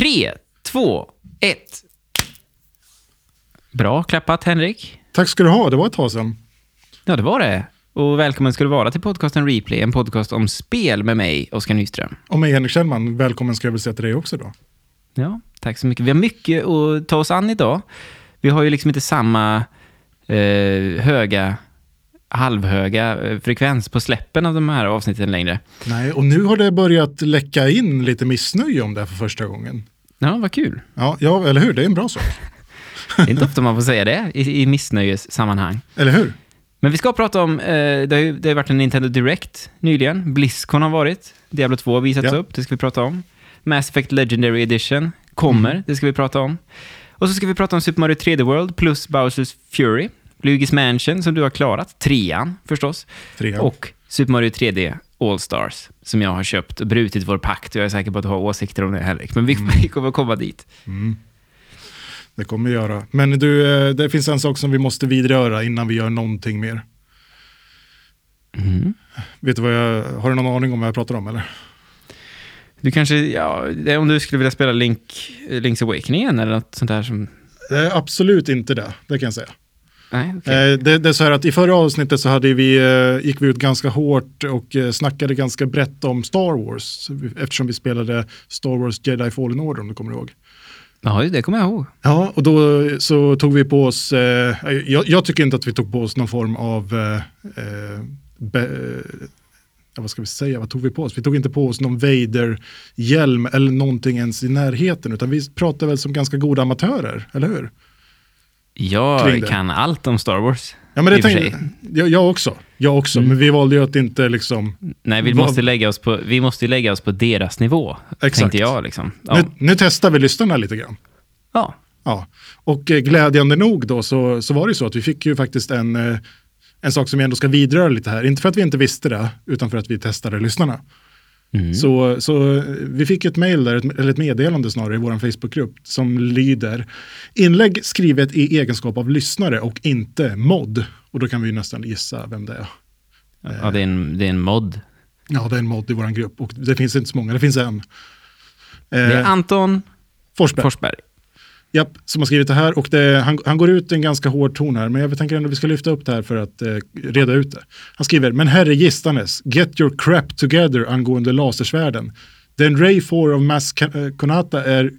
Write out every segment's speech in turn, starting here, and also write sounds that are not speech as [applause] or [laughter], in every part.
Tre, två, ett. Bra klappat, Henrik. Tack ska du ha, det var ett tag sedan. Ja, det var det. Och välkommen ska du vara till podcasten Replay, en podcast om spel med mig, Oskar Nyström. Och mig, Henrik Kjellman, välkommen ska jag väl säga till dig också då. Ja, tack så mycket. Vi har mycket att ta oss an idag. Vi har ju liksom inte samma eh, höga, halvhöga eh, frekvens på släppen av de här avsnitten längre. Nej, och nu har det börjat läcka in lite missnöje om det här för första gången. Ja, vad kul. Ja, ja eller hur? Det är en bra sak. [laughs] Det är inte ofta man får säga det i, i missnöjessammanhang. Eller hur? Men vi ska prata om, eh, det, har ju, det har varit en Nintendo Direct nyligen. Blizzcon har varit. Diablo 2 har visats Ja. upp, det ska vi prata om. Mass Effect Legendary Edition kommer, Mm. det ska vi prata om. Och så ska vi prata om Super Mario 3D World plus Bowsers Fury. Luigi's Mansion som du har klarat, trean förstås. Trea. Och Super Mario 3D All-Stars som jag har köpt och brutit vår pakt. Jag är säker på att du har åsikter om det, Henrik. Men vi, [laughs] vi kommer komma dit. Mm. Det kommer vi göra. Men du, eh, det finns en sak som vi måste vidröra innan vi gör någonting mer. Mm. Vet du vad jag, har du någon aning om vad jag pratar om eller? Du kanske, ja, det är om du skulle vilja spela Link, Link's Awakening igen eller något sånt där som... Det är absolut inte det, det kan jag säga. Nej, okej. Eh, Det, det är så här att i förra avsnittet så hade vi, eh, gick vi ut ganska hårt och eh, snackade ganska brett om Star Wars. Eftersom vi spelade Star Wars Jedi Fallen Order om du kommer ihåg. Ja, det kommer jag ihåg. Ja, och då så tog vi på oss, eh, jag, jag tycker inte att vi tog på oss någon form av, eh, be, vad ska vi säga, vad tog vi på oss? Vi tog inte på oss någon Vader-hjälm eller någonting ens i närheten, utan vi pratade väl som ganska goda amatörer, eller hur? Jag kan allt om Star Wars. Ja, men det tänkte, jag, jag också, jag också, Mm. men vi valde ju att inte liksom, Nej, vi måste, lägga oss på, vi måste lägga oss på deras nivå, Exakt. tänkte jag. Liksom. Ja. nu, nu testar vi lyssnarna lite grann. ja. Ja, och eh, glädjande nog då så, så var det ju så att vi fick ju faktiskt en, eh, en sak som vi ändå ska vidröra lite här. Inte för att vi inte visste det, utan för att vi testade lyssnarna. Mm. Så, så vi fick ett mejl eller ett meddelande snarare i vår Facebookgrupp som lyder inlägg skrivet i egenskap av lyssnare och inte mod. Och då kan vi ju nästan gissa vem det är. ja, det är en, det är en mod. Ja, det är en mod i vår grupp och det finns inte så många, det finns en. Det är Eh, Anton Forsberg. Forsberg. Japp, som har skrivit det här och det, han, han går ut i en ganska hård ton här, men jag tänker ändå att vi ska lyfta upp det här för att eh, reda ut det. Han skriver, men herre gistanes, get your crap together angående lasersvärden. Den Ray 4 of Mass eh, Konata är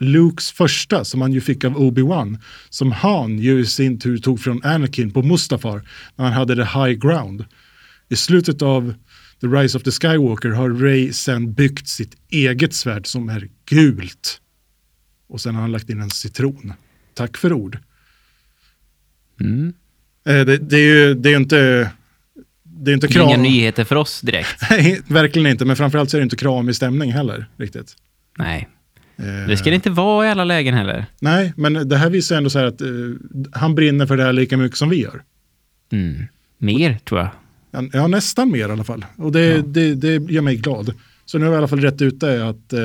Lukes första som han ju fick av Obi-Wan, som han ju i sin tur tog från Anakin på Mustafar när han hade the high ground. I slutet av The Rise of the Skywalker har Ray sen byggt sitt eget svärd som är gult. Och sen har han lagt in en citron. Tack för ord. Mm. Eh, det, det är ju det är inte... Det är inte är inga kram. nyheter för oss direkt. [laughs] Nej, verkligen inte. Men framförallt så är det inte kramig stämning heller riktigt. Nej, Eh, det ska det inte vara i alla lägen heller. Nej, men det här visar ändå så här att eh, han brinner för det här lika mycket som vi gör. Mm. Mer, tror jag. Ja, Ja, nästan mer i alla fall. Och det, Ja. det, det gör mig glad. Så nu har vi i alla fall rätt ut det att eh,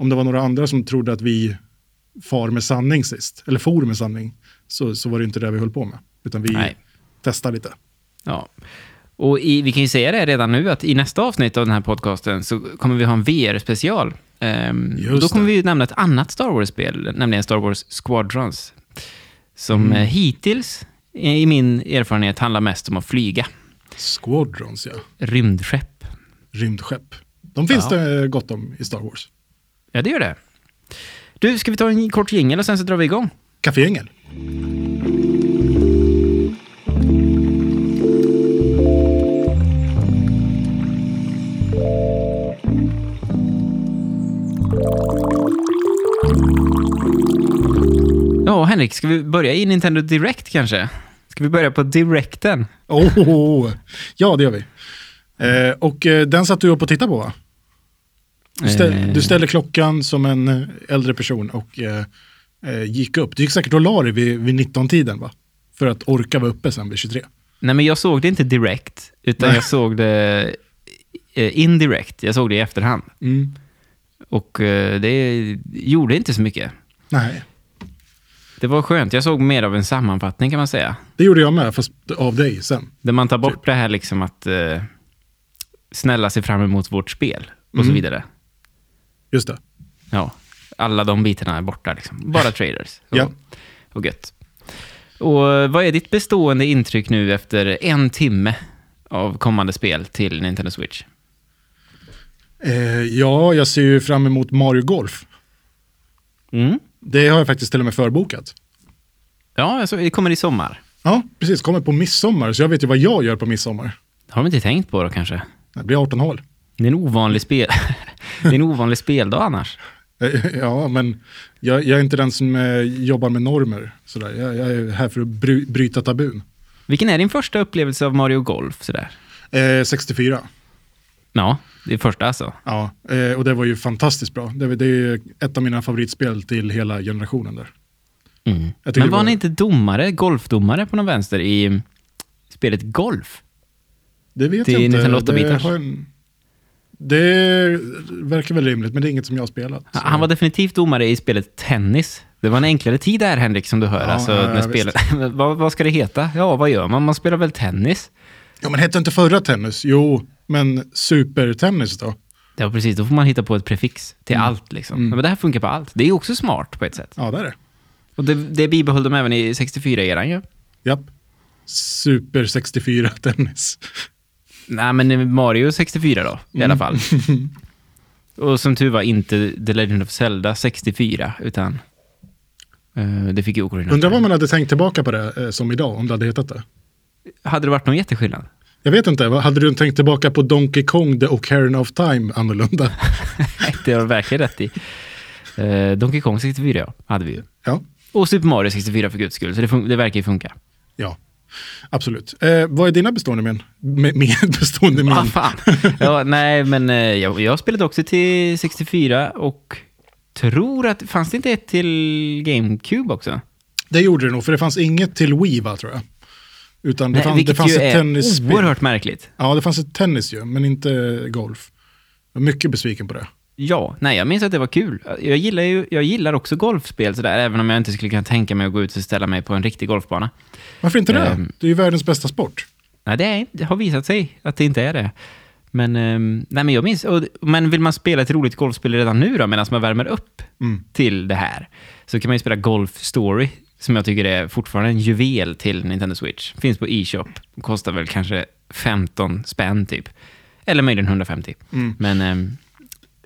om det var några andra som trodde att vi far med sanning sist, eller for med sanning, så, så var det inte det vi höll på med. Utan vi Nej. testade lite. Ja. Och i, vi kan ju säga det redan nu att i nästa avsnitt av den här podcasten så kommer vi ha en VR-special. Ehm, då kommer det. vi ju nämna ett annat Star Wars-spel, nämligen Star Wars Squadrons. Som Mm. eh, hittills, i min erfarenhet, handlar mest om att flyga. Squadrons, ja. Rymdskepp. Rymdskepp. De finns Ja. det gott om i Star Wars. Ja, det gör det. Du, ska vi ta en kort jingel och sen så drar vi igång? Kaffeängel. Ja, Henrik, ska vi börja i Nintendo Direct kanske? Ska vi börja på Directen? Oh, ja, det gör vi. Eh, och eh, den satt du upp och tittade på va? Du, ställ, Eh, du ställde klockan som en eh, äldre person och eh, eh, gick upp. Du gick säkert och la dig vid, vid 19-tiden va? För att orka vara uppe sen vid 23. Nej, men jag såg det inte direkt, utan Nej. jag såg det eh, indirekt. Jag såg det i efterhand. Mm. Och eh, det gjorde inte så mycket. Nej, Det var skönt. Jag såg mer av en sammanfattning kan man säga. det gjorde jag med, fast av dig sen. Där man tar bort det här liksom att eh, snälla sig fram emot vårt spel och så Mm. vidare. Just det. Ja. alla de bitarna är borta. Liksom. Bara trailers. Och, Ja. och gött. Och vad är ditt bestående intryck nu efter en timme av kommande spel till Nintendo Switch? Eh, ja, jag ser ju fram emot Mario Golf. Mm. Det har jag faktiskt till och med förbokat. Ja, alltså, det kommer i sommar. Ja, precis. Kommer på midsommar, så jag vet ju vad jag gör på midsommar. Har de inte tänkt på då kanske? Det blir 18 hål. Det är en ovanlig, spel... [laughs] det är en ovanlig speldag annars. [laughs] Ja, men jag, jag är inte den som eh, jobbar med normer. Sådär. Jag, jag är här för att bry, bryta tabun. Vilken är din första upplevelse av Mario Golf? Sådär? Eh, 64. Ja, det är första alltså. Ja, eh, och det var ju fantastiskt bra. Det, det är ett av mina favoritspel till hela generationen där. Mm. Men var var- ni inte domare, golfdomare på någon vänster i spelet Golf? Det vet Till jag inte. Nintendo det, 8-bitars. Det verkar väl rimligt, men det är inget som jag har spelat. så- Han var definitivt domare i spelet Tennis. Det var en enklare tid där, Henrik, som du hör. Ja, alltså, när spelet... [laughs] vad, vad ska det heta? Ja, vad gör man? Man spelar väl tennis? Ja, men hette inte förra tennis? Jo, men supertennis då? Ja, precis. Då får man hitta på ett prefix till Mm. allt. Liksom. Men det här funkar på allt. Det är också smart på ett sätt. Ja, det är det. Och det, det bibehöll de även i 64-eran ju. Japp. Super 64 tennis. Nej, men Mario 64 då, i Mm. alla fall. [laughs] Och som tur var inte The Legend of Zelda 64, utan eh, det fick ju Ocarina Undrar vad man hade tänkt tillbaka på det eh, som idag, om det hade hetat det. Hade det varit någon jätteskillnad? Jag vet inte, vad- hade du tänkt tillbaka på Donkey Kong, The Ocarina of Time annorlunda? Nej, [laughs] det har du verkligen rätt i. Uh, Donkey Kong 64 ja, hade vi ju. Ja, Och Super Mario 64 för guds skull, så det, fun- det verkar ju funka. ja. Absolut. Eh, vad är dina bestående men? Med, med [laughs] bestående men? Ah. Ja, nej, men eh, jag, jag spelade också till 64 och tror att, fanns det inte ett till GameCube också? Det gjorde det nog, för det fanns inget till Wii va, tror jag. Utan det, Nej, fanns, det fanns ett tennisspel. oerhört märkligt. Ja, det fanns ett tennis ju, men inte golf. Jag är mycket besviken på det. Ja, nej, jag minns att det var kul. Jag gillar, ju, jag gillar också golfspel sådär, även om jag inte skulle kunna tänka mig att gå ut och ställa mig på en riktig golfbana. Varför inte det? Ehm. Det är ju världens bästa sport. Nej, det, är, det har visat sig att det inte är det. Men, ehm, nej, men jag minns, och, men vill man spela ett roligt golfspel redan nu då, medan man värmer upp Mm. till det här, så kan man ju spela Golf Story, som jag tycker är fortfarande en juvel till Nintendo Switch. Finns på e-shop, kostar väl kanske 15 spänn typ. Eller möjligen 150. Mm. Men ehm,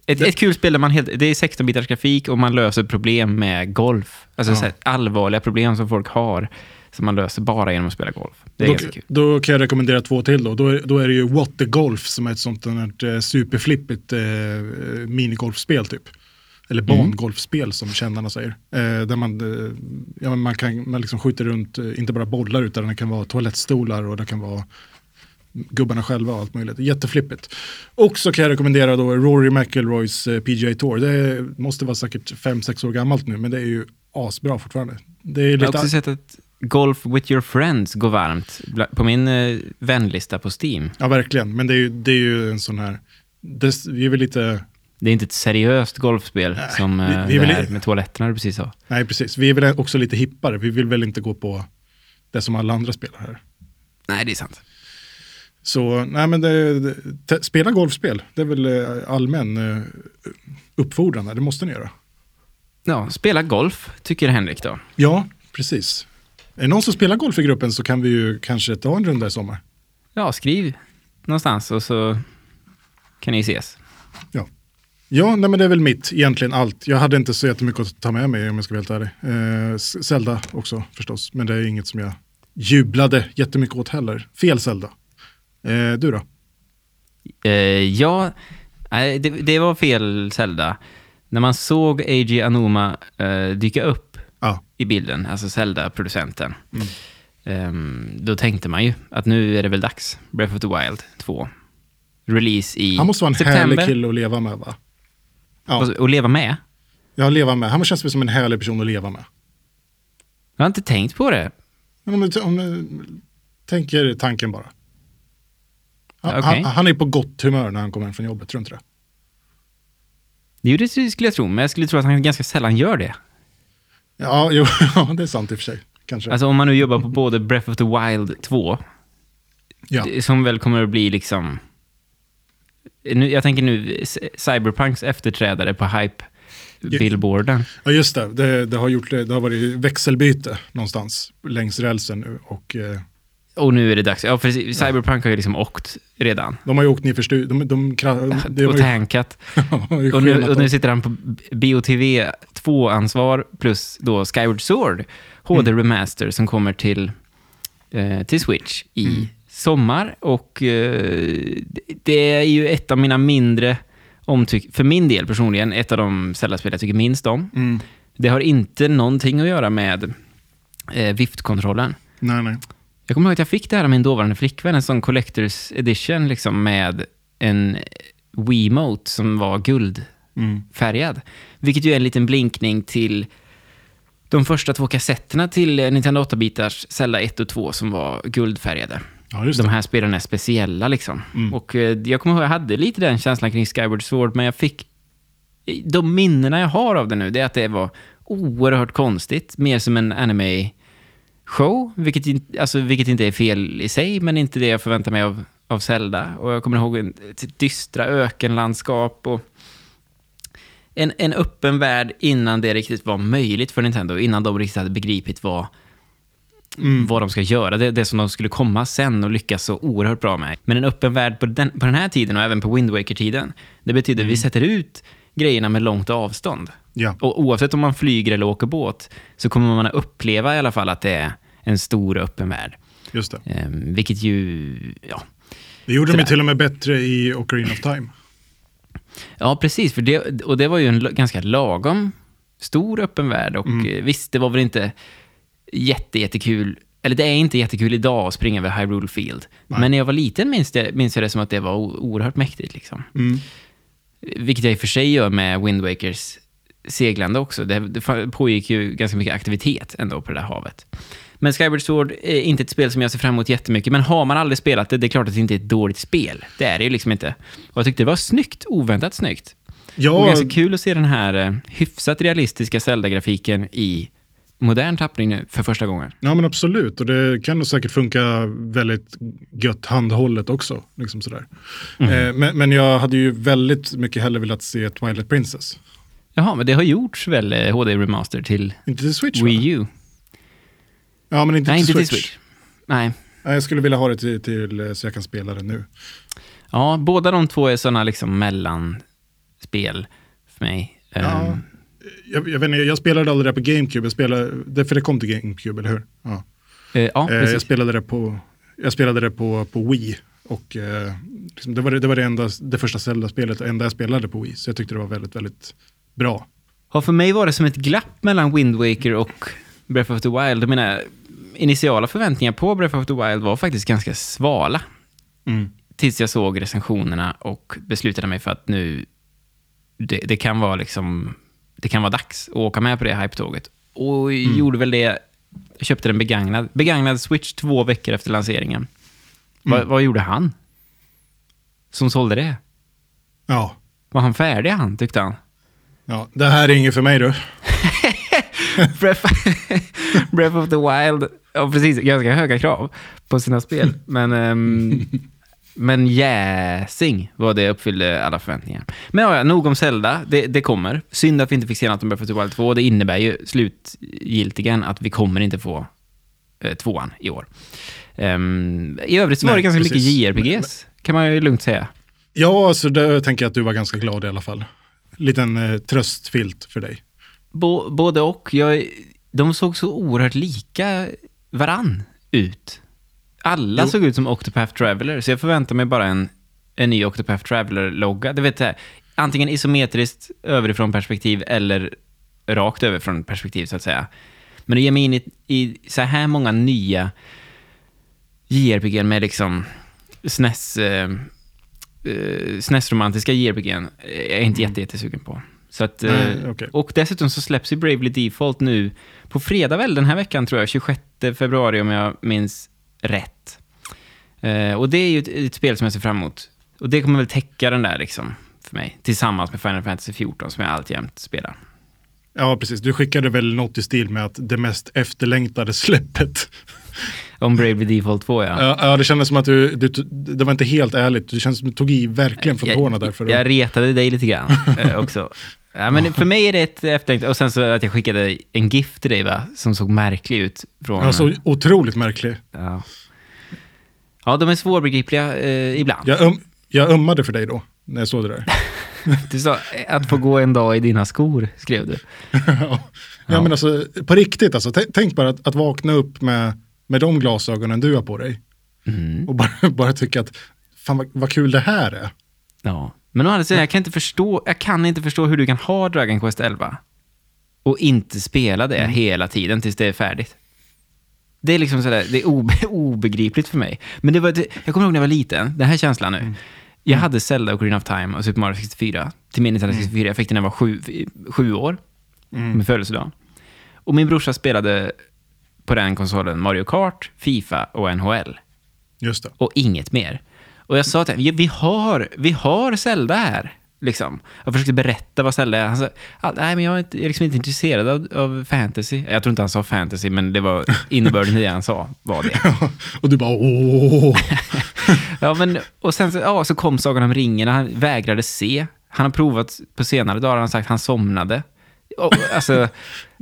ett, ett kul spel där man helt, det är 16-bitars grafik och man löser problem med golf. Alltså Ja. så här, allvarliga problem som folk har, som man löser bara genom att spela golf. Det är Då, kul. då kan jag rekommendera två till då. Då är, då är det ju What the Golf som är ett sånt där, eh, superflippigt eh, minigolfspel typ. Eller Mm. bangolfspel som kännarna säger. Eh, där man, eh, ja, man, kan, man liksom skjuter runt, eh, inte bara bollar utan det kan vara toalettstolar och det kan vara gubbarna själva och allt möjligt. Jätteflippigt. Och så kan jag rekommendera då Rory McIlroys eh, PGA Tour. Det måste vara säkert 5-6 år gammalt nu men det är ju asbra fortfarande. Det är Jag har lite, också sett att Golf with your friends går varmt på min eh, vänlista på Steam. Ja, verkligen. Men det är ju, det är ju en sån här... Det, vi är väl lite... Det är inte ett seriöst golfspel Nej, som vi- eh, vi är det här med toaletterna du precis sa. Nej, precis. Vi är väl också lite hippare. Vi vill väl inte gå på det som alla andra spelar här. Nej, det är sant. Så, nej men det, det, spela golfspel. Det är väl eh, allmän eh, uppfordran. Det måste ni göra. Ja, spela golf, tycker Henrik då. Ja, precis. Är det någon som spelar golf i gruppen så kan vi ju kanske ta en runda i sommar. Ja, skriv någonstans och så kan ni ses. Ja. Ja, nej men det är väl mitt, egentligen allt. Jag hade inte så jättemycket att ta med mig om jag ska vara helt ärlig. Eh, Zelda också förstås, men det är inget som jag jublade jättemycket åt heller. Fel Zelda. Eh, du då? Eh, ja, nej, det, det var fel Zelda. När man såg Eiji Anuma eh, dyka upp Ja. i bilden, alltså Zelda-producenten, Mm. ehm, då tänkte man ju att nu är det väl dags. Breath of the Wild 2. Release i Han måste vara en september. härlig kille att leva med va? Ja, Och, och leva med. jag leva med. Han känns väl som en härlig person att leva med. Jag har inte tänkt på det. Men om du om, du tänker tanken bara. Han, Okej. han, han är på gott humör när han kommer hem från jobbet, tror du inte det? Jo, det skulle jag tro, men jag skulle tro att han ganska sällan gör det. Ja, jo, [laughs] det är sant i och för sig. Kanske. Alltså om man nu jobbar på både Breath of the Wild 2, ja. som väl kommer att bli liksom... Nu, jag tänker nu, Cyberpunks efterträdare på hype billboarden. Ja, just det. Det, det, har, gjort, det har varit växelbyte någonstans längs rälsen nu. Och, eh, Och nu är det dags. Ja, precis. Cyberpunk har ju liksom åkt redan. de har ju åkt ner för stu... De, de, de, [laughs] de, och tankat. [laughs] Och nu, och nu sitter han på BOTV 2-ansvar plus då Skyward Sword HD Mm. Remaster som kommer till, eh, till Switch i Mm. sommar. Och eh, det- är ju ett av mina mindre omtyck, för min del personligen, ett av de Zelda-spel jag tycker minst om. Mm. Det har inte någonting att göra med eh, viftkontrollen. Nej, nej. Jag kommer ihåg att jag fick det här av min dåvarande flickvän, en sån Collector's Edition liksom med en Wiimote som var guldfärgad. Mm. Vilket ju är en liten blinkning till de första två kassetterna till Nintendo 8-bitars Zelda 1 och 2 som var guldfärgade. Ja, De här spelen är speciella liksom. Mm. Och eh, jag kommer ihåg att jag hade lite den känslan kring Skyward Sword, men jag fick... De minnena jag har av det nu, det är att det var oerhört konstigt. Mer som en anime-show, vilket, in- alltså, vilket inte är fel i sig, men inte det jag förväntar mig av, av Zelda. Och jag kommer ihåg en, ett dystra ökenlandskap och en, en öppen värld innan det riktigt var möjligt för Nintendo, innan de riktigt hade begripit vad, Mm. vad de ska göra. Det, det som de skulle komma sen och lyckas så oerhört bra med. Men en öppen värld på den, på den här tiden och även på Wind Waker-tiden, det betyder Mm. att vi sätter ut grejerna med långt avstånd. Ja. Och oavsett om man flyger eller åker båt så kommer man att uppleva i alla fall att det är en stor öppen värld. Just det. Ehm, vilket ju, ja, Det gjorde de ju till och med bättre i Ocarina of Time. Ja, precis. För det, och det var ju en ganska lagom stor öppen värld. Och Mm. eh, visst, det var väl inte jätte, jättekul. Eller det är inte jättekul idag att springa över Hyrule Field. Nej. Men när jag var liten minns, det, minns jag det som att det var oerhört mäktigt. Liksom. Mm. Vilket jag i och för sig gör med Wind Wakers seglande också. Det, det pågick ju ganska mycket aktivitet ändå på det där havet. Men Skyward Sword är inte ett spel som jag ser fram emot jättemycket, men har man aldrig spelat det, det är klart att det inte är ett dåligt spel. Det är det ju liksom inte. Och jag tyckte det var snyggt, oväntat snyggt. Och Ja, ganska kul att se den här eh, hyfsat realistiska Zelda-grafiken i modern tappning nu för första gången. ja, men absolut. Och det kan nog säkert funka väldigt gött handhållet också. Liksom sådär. Mm. Eh, men, men jag hade ju väldigt mycket hellre velat se Twilight Princess. Jaha, men det har gjorts väl eh, HD Remaster till Inte till Switch va? Wii U? Ja, men inte, Nej, till, inte Switch. till Switch. Nej. Jag skulle vilja ha det till, till eh, så jag kan spela det nu. Ja, båda de två är sådana liksom mellanspel för mig. Ja. Ehm, Jag, jag, vet inte, jag spelade aldrig det på GameCube, jag spelade, det, för det kom till GameCube, eller hur? Ja. eh, ja, Eh, jag spelade det på, jag spelade det på, på Wii. Och eh, liksom, det var, det, det, var det, enda, det första Zelda-spelet, det enda jag spelade på Wii. Så jag tyckte det var väldigt, väldigt bra. Har för mig varit som ett glapp mellan Wind Waker och Breath of the Wild. Mina initiala förväntningar på Breath of the Wild var faktiskt ganska svala. Tills jag såg recensionerna och beslutade mig för att nu, det, det kan vara liksom, det kan vara dags att åka med på det hype-tåget. Och gjorde väl det, jag köpte den begagnad, begagnad Switch två veckor efter lanseringen. Vad, vad gjorde han? Som sålde det? Ja. Var han färdig han, tyckte han? ja, det här är inget för mig du. [laughs] [laughs] Breath, [laughs] Breath of the Wild, ja precis, ganska höga krav på sina spel. [laughs] Men, um, men jäsing vad det uppfyllde alla förväntningar. Men ja, nog om Zelda, det, det kommer. Synd att vi inte fick se något om Breath of the Wild 2. Det innebär ju slutgiltigen att vi kommer inte få eh, tvåan i år. Ehm, I övrigt så var det ganska precis. mycket JRPGs, kan man ju lugnt säga. Ja, alltså det tänker jag att du var ganska glad i alla fall. Liten eh, tröstfilt för dig. Bo, både och. Jag, de såg så oerhört lika varann ut. Alla Jo. såg ut som Octopath Traveler, så jag förväntar mig bara en, en ny Octopath Traveler-logga. Det vet jag, antingen isometriskt överifrån perspektiv eller rakt överifrån perspektiv, så att säga. Men att ge mig in i, i så här många nya JRPG med liksom SNES, eh, eh, SNES-romantiska JRPG är jag inte jätte, jättesugen på. Så att, eh, Nej, okej. Och dessutom så släpps ju Bravely Default nu på fredag väl, den här veckan tror jag, 26 februari om jag minns rätt. Eh, och det är ju ett, ett spel som jag ser fram emot. Och det kommer väl täcka den där liksom, för mig, tillsammans med Final Fantasy 14 som jag alltjämt spelar. Ja, precis. Du skickade väl något i stil med att det mest efterlängtade släppet. Om Bravely Default 2 ja. Ja, ja det kändes som att du, du, det var inte helt ärligt. Det känns som att du tog i verkligen från tårna där. Jag retade dig lite grann eh, också. Ja, men för mig är det ett efterlängtat. Och sen så att jag skickade en GIF till dig va? Som såg märklig ut. Från, Ja, så otroligt märklig. ja. ja, de är svårbegripliga eh, ibland. Jag, um, jag ömmade för dig då, när jag såg det där. [laughs] Du sa att få gå en dag i dina skor, skrev du. [laughs] ja. ja, men alltså på riktigt alltså. Tänk, tänk bara att, att vakna upp med, med de glasögonen du har på dig. Mm. Och bara, [laughs] bara tycka att, fan vad, vad kul det här är. Ja. Men å andra sidan, jag kan, inte förstå, jag kan inte förstå hur du kan ha Dragon Quest 11 och inte spela det hela tiden tills det är färdigt. Det är liksom sådär, det är obe, [laughs] obegripligt för mig. Men det var, det, jag kommer ihåg när jag var liten, den här känslan nu. Jag hade Zelda och Green of Time och Super Mario 64 till min Nintendo 64. Jag fick den när jag var sju, sju år, med födelsedag. Och min brorsa spelade på den konsolen Mario Kart, Fifa och NHL Just det. och inget mer. Och jag sa till honom, vi har, vi har Zelda här. Liksom. Jag försökte berätta vad Zelda är. Han sa, nej men jag är, inte, jag är liksom inte intresserad av, av fantasy. Jag tror inte han sa fantasy, men det var innebörden i det han sa, var det. [laughs] och du bara åh. [laughs] Ja, men, och sen så, ja, så kom Sagan om ringen han vägrade se. Han har provat på senare dagar, han har sagt att han somnade. Och, alltså,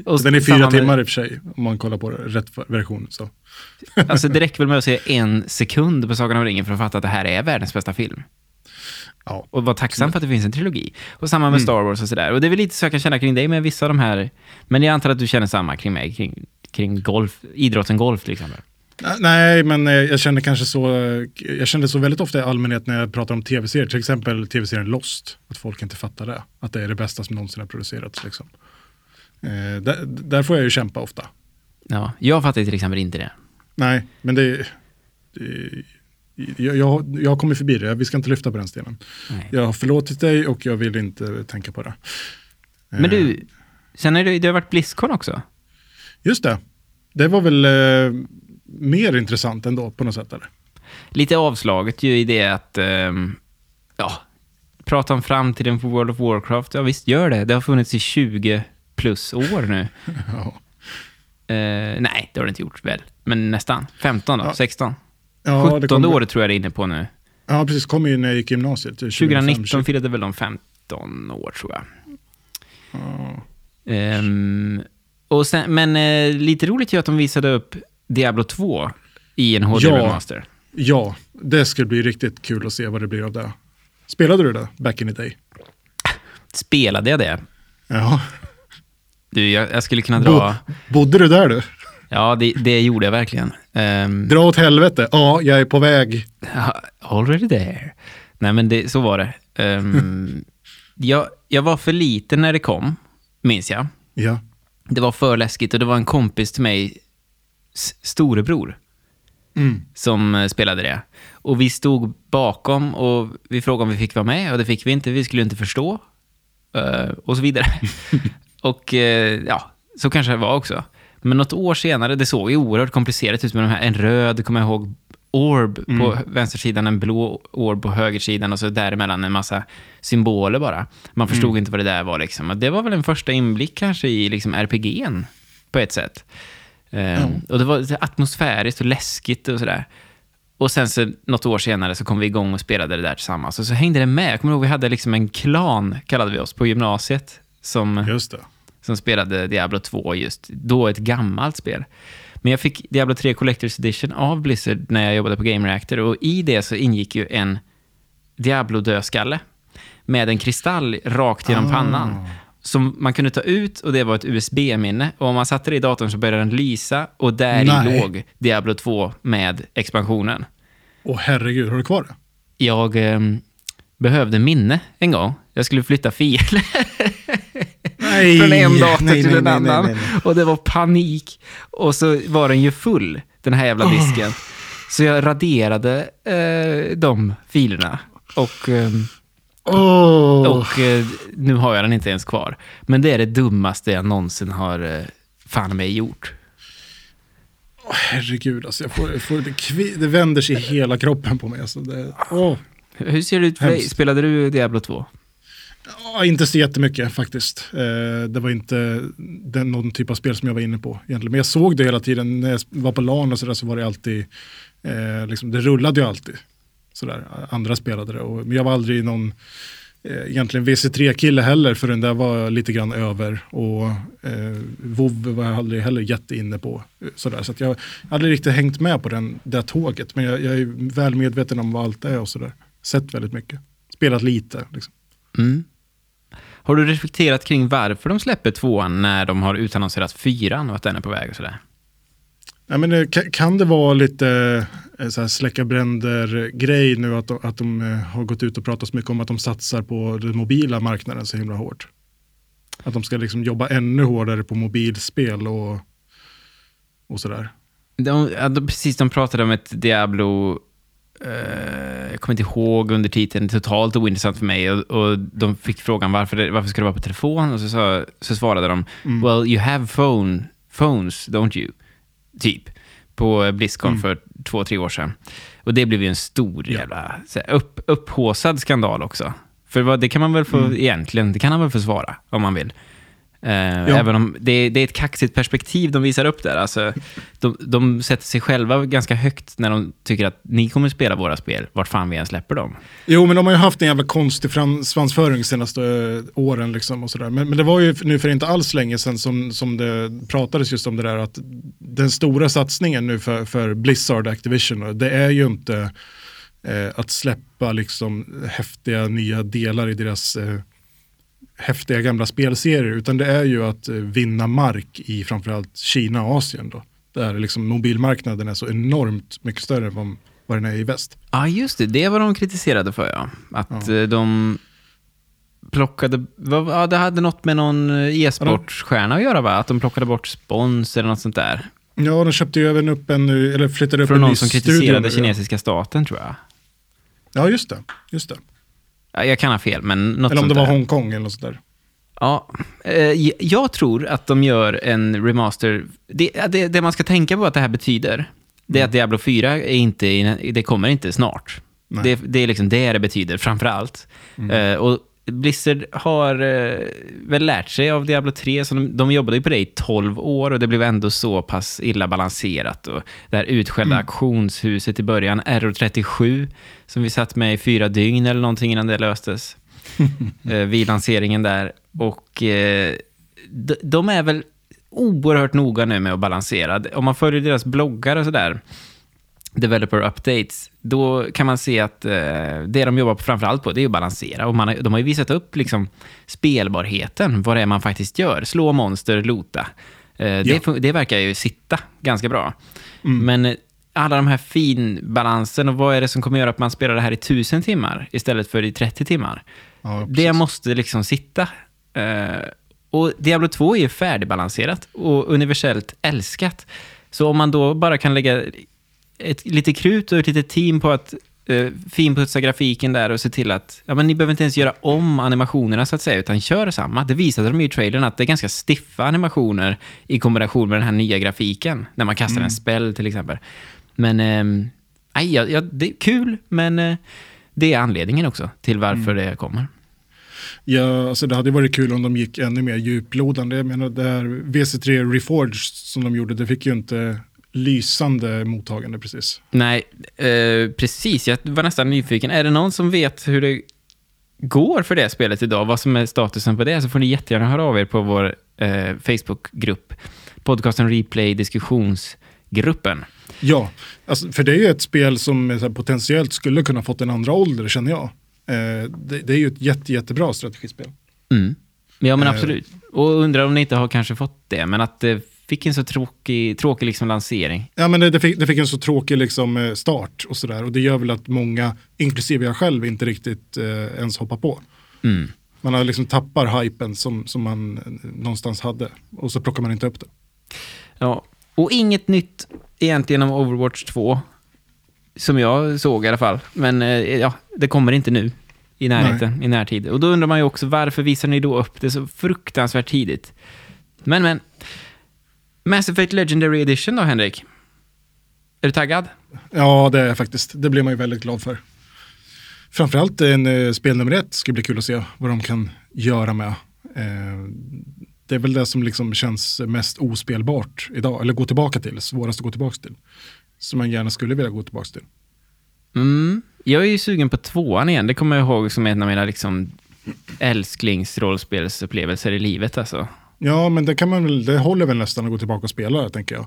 och Den är fyra timmar i och för sig, om man kollar på rätt version. Så. Alltså det räcker väl med att se en sekund på Sagan om ringen för att fatta att det här är världens bästa film. Ja. Och vara tacksam för att det finns en trilogi. Och samma med Star Wars och sådär. Och det är väl lite så jag kan känna kring dig med vissa av de här. Men jag antar att du känner samma kring mig, kring, kring golf, idrotten golf till exempel. Nej, men eh, jag känner kanske så, eh, jag känner så väldigt ofta i allmänhet när jag pratar om tv-serier, till exempel tv-serien Lost, att folk inte fattar det. Att det är det bästa som någonsin har producerats. Liksom. Eh, där, där får jag ju kämpa ofta. Ja, jag fattar till exempel inte det. Nej, men det, det jag, jag, kommit förbi det, vi ska inte lyfta på den stenen. Nej. Jag har förlåtit dig och jag vill inte tänka på det. Men Eh, du, sen har det, det har varit Blizzcon också. Just det, det var väl eh, mer intressant ändå på något sätt. Eller? Lite avslaget ju i det att, ehm, ja, prata om framtiden på World of Warcraft. Ja visst, gör det. Det har funnits i 20 plus år nu. [laughs] Ja. Eh, nej, det har det inte gjort väl. Men nästan. 15 då, Ja. 16. Ja, 17 det kom- året tror jag det är inne på nu. Ja, precis. Kom ju när jag gick gymnasiet. 2019 firade väl de 15 år tror jag. Ja. Ehm, och sen, men eh, lite roligt ju att de visade upp Diablo 2 i en HD Ja. remaster. Ja, det skulle bli riktigt kul att se vad det blir av det. Spelade du det back in the day? Spelade jag det? Ja. Du, jag, jag skulle kunna dra... Bo, bodde du där du? Ja, det, det gjorde jag verkligen. Um, Dra åt helvete. Ja, jag är på väg. already there. Nej, men det, så var det. Ehm, [laughs] jag, jag var för liten när det kom, minns jag. Ja. Det var för läskigt och det var en kompis till mig, storebror, Mm. som eh, spelade det. Och vi stod bakom och vi frågade om vi fick vara med och det fick vi inte. Vi skulle inte förstå. eh, och så vidare. [laughs] och eh, ja, så kanske det var också. Men något år senare, det såg ju oerhört komplicerat ut med de här, en röd, kommer jag ihåg, orb på vänstersidan, en blå orb på högersidan och så däremellan en massa symboler bara. Man förstod inte vad det där var liksom. Och det var väl en första inblick kanske i liksom RPG'n på ett sätt. Ehm, Och det var atmosfäriskt och läskigt och sådär. Och sen så något år senare så kom vi igång och spelade det där tillsammans. Och så hängde det med. Jag kommer ihåg vi hade liksom en klan, kallade vi oss, på gymnasiet. Som, Just det. Som spelade Diablo 2 just. Då ett gammalt spel. Men jag fick Diablo 3 Collector's Edition av Blizzard när jag jobbade på Game Reactor. Och i det så ingick ju en Diablo-dödskalle. Med en kristall rakt genom Ah. pannan. Som man kunde ta ut och det var ett USB-minne. Och om man satte det i datorn så började den lysa. Och där Nej. låg Diablo 2 med expansionen. Åh herregud, har du kvar det? Jag ehm, behövde minne en gång. Jag skulle flytta filer [laughs] Nej, från en dator nej, till en annan. Och det var panik. Och så var den ju full, den här jävla disken. Så jag raderade eh, de filerna. Och, ehm, Åh, och eh, nu har jag den inte ens kvar. Men det är det dummaste jag någonsin har eh, fan mig gjort. herregud, alltså, jag får, jag får, det, det vänder sig hela kroppen på mig. Alltså, det, åh. Hur ser det ut för dig? Spelade du Diablo 2? Ja, inte så jättemycket faktiskt. Eh, det var inte den, någon typ av spel som jag var inne på egentligen. Men jag såg det hela tiden. När jag var på LAN och sådär så var det alltid, eh, liksom, det rullade ju alltid. Sådär. Andra spelade det. Och, men jag var aldrig någon eh, egentligen VC3-kille heller, för den där var lite grann över. Och eh, WoW var jag aldrig heller jätteinne på. Eh, sådär. Så att jag har aldrig riktigt hängt med på den, det tåget. Men jag, jag är väl medveten om vad allt är och sådär. Sett väldigt mycket. Spelat lite. Liksom. Mm. Har du reflekterat kring varför de släpper tvåan när de har utannonserat fyran och att den är på väg och sådär? Ja, men, eh, ka- kan det vara lite eh, så här släcka bränder-grej nu att de, att de eh, har gått ut och pratat så mycket om att de satsar på den mobila marknaden så himla hårt? Att de ska liksom jobba ännu hårdare på mobilspel och, och sådär. De, ja, precis, de pratade om ett Diablo... eh, jag kommer inte ihåg under titeln, totalt ointressant för mig. Och, och de fick frågan varför, det, varför ska det vara på telefon? Och så, sa, så svarade de, well you have phone, phones, don't you? Typ. På Blizzcon för två, tre år sedan. Och det blev ju en stor Ja. jävla så upp, upphåsad skandal också. För vad, det kan man väl få, egentligen, det kan han väl försvara om man vill. Eh, Även om det, det är ett kaxigt perspektiv de visar upp där. Alltså, de, de sätter sig själva ganska högt när de tycker att ni kommer spela våra spel, vart fan vi än släpper dem. Jo, men de har ju haft en jävla konstig svansföring de senaste eh, åren. Liksom och sådär. Men, men det var ju nu för inte alls länge sedan som, som det pratades just om det där att den stora satsningen nu för, för Blizzard Activision, det är ju inte eh, att släppa liksom häftiga nya delar i deras eh, häftiga gamla spelserier, utan det är ju att eh, vinna mark i framförallt Kina och Asien. Då, där liksom mobilmarknaden är så enormt mycket större än vad, den är i väst. Ja, just det. Det var de kritiserade för, ja. Att eh, de plockade... Ja, det hade något med någon eh, e-sportstjärna att göra, va? Att de plockade bort spons eller något sånt där. Ja, de köpte ju även upp en, eller flyttade upp Från en någon ny som studio kritiserade nu, kinesiska staten, tror jag. Ja. ja, just det. Just det. Ja, Jag kan ha fel, men något Eller om det var. Hongkong eller något sånt där. Ja, eh, jag tror att de gör en remaster. Det, det, det man ska tänka på att det här betyder, det är att Diablo 4 är inte, det kommer inte snart. Det, det är liksom det det betyder, framför allt. Eh, och Blizzard har eh, väl lärt sig av Diablo 3, så de, de jobbade ju på det i 12 år och det blev ändå så pass illa balanserat. Och det här utskällda auktionshuset i början, Error 37, som vi satt med i fyra dygn eller någonting innan det löstes [laughs] eh, vid lanseringen där. Och eh, de, de är väl oerhört noga nu med att balansera. Om man följer deras bloggar och sådär, developer updates, då kan man se att eh, det de jobbar på framförallt på, det är att balansera. Och man har, de har ju visat upp liksom spelbarheten, vad det är man faktiskt gör. Slå monster, lota. Eh, det, Ja. fun- det verkar ju sitta ganska bra. Men eh, alla de här finbalansen och vad är det som kommer göra att man spelar det här i tusen timmar istället för i 30 timmar? Ja, Det måste liksom sitta. Eh, och Diablo 2 är ju färdigbalanserat och universellt älskat. Så om man då bara kan lägga ett, lite krut och ett litet team på att uh, finputsa grafiken där och se till att ja, men ni behöver inte ens göra om animationerna så att säga, utan kör samma. Det visade de ju i trailern att det är ganska stiffa animationer i kombination med den här nya grafiken, när man kastar en spell till exempel. Men eh, nej, ja, ja, det är kul, men eh, det är anledningen också till varför det kommer. Ja, alltså det hade varit kul om de gick ännu mer djuplodande. Jag menar, det här VC3 Reforged som de gjorde, det fick ju inte lysande mottagande precis. Nej, eh, precis. Jag var nästan nyfiken. Är det någon som vet hur det går för det spelet idag? Vad som är statusen på det? Så får ni jättegärna höra av er på vår eh, Facebookgrupp. Podcasten Replay diskussionsgruppen. Ja, alltså, för det är ju ett spel som eh, här, potentiellt skulle kunna fått en andra ålder känner jag. Eh, det, det är ju ett jätte, jättebra strategispel. Mm. Ja, men Eh. absolut. Och undrar om ni inte har kanske fått det, men att det fick en så tråkig, tråkig liksom lansering. Ja, men det, det, fick, det fick en så tråkig liksom, eh, start och sådär. Och det gör väl att många, inklusive jag själv, inte riktigt eh, ens hoppar på. Mm. Man har liksom tappar hypen som, som man eh, någonstans hade. Och så plockar man inte upp det. Ja, och inget nytt egentligen om Overwatch 2. Som jag såg i alla fall. Men eh, ja, det kommer inte nu. I närheten, i närtid. Och då undrar man ju också varför visar ni då upp det så fruktansvärt tidigt? Men, men. Mass Effect Legendary Edition då, Henrik? Är du taggad? Ja, det är jag faktiskt. Det blir man ju väldigt glad för. Framförallt en eh, spel nummer ett ska bli kul att se vad de kan göra med. Eh, det är väl det som liksom känns mest ospelbart idag, eller gå tillbaka till, svårast att gå tillbaka till. Som man gärna skulle vilja gå tillbaka till. Mm. Jag är ju sugen på tvåan igen. Det kommer jag ihåg som en av mina liksom älsklingsrollspelsupplevelser i livet alltså. Ja, men det, kan man väl, det håller väl nästan att gå tillbaka och spela, tänker jag.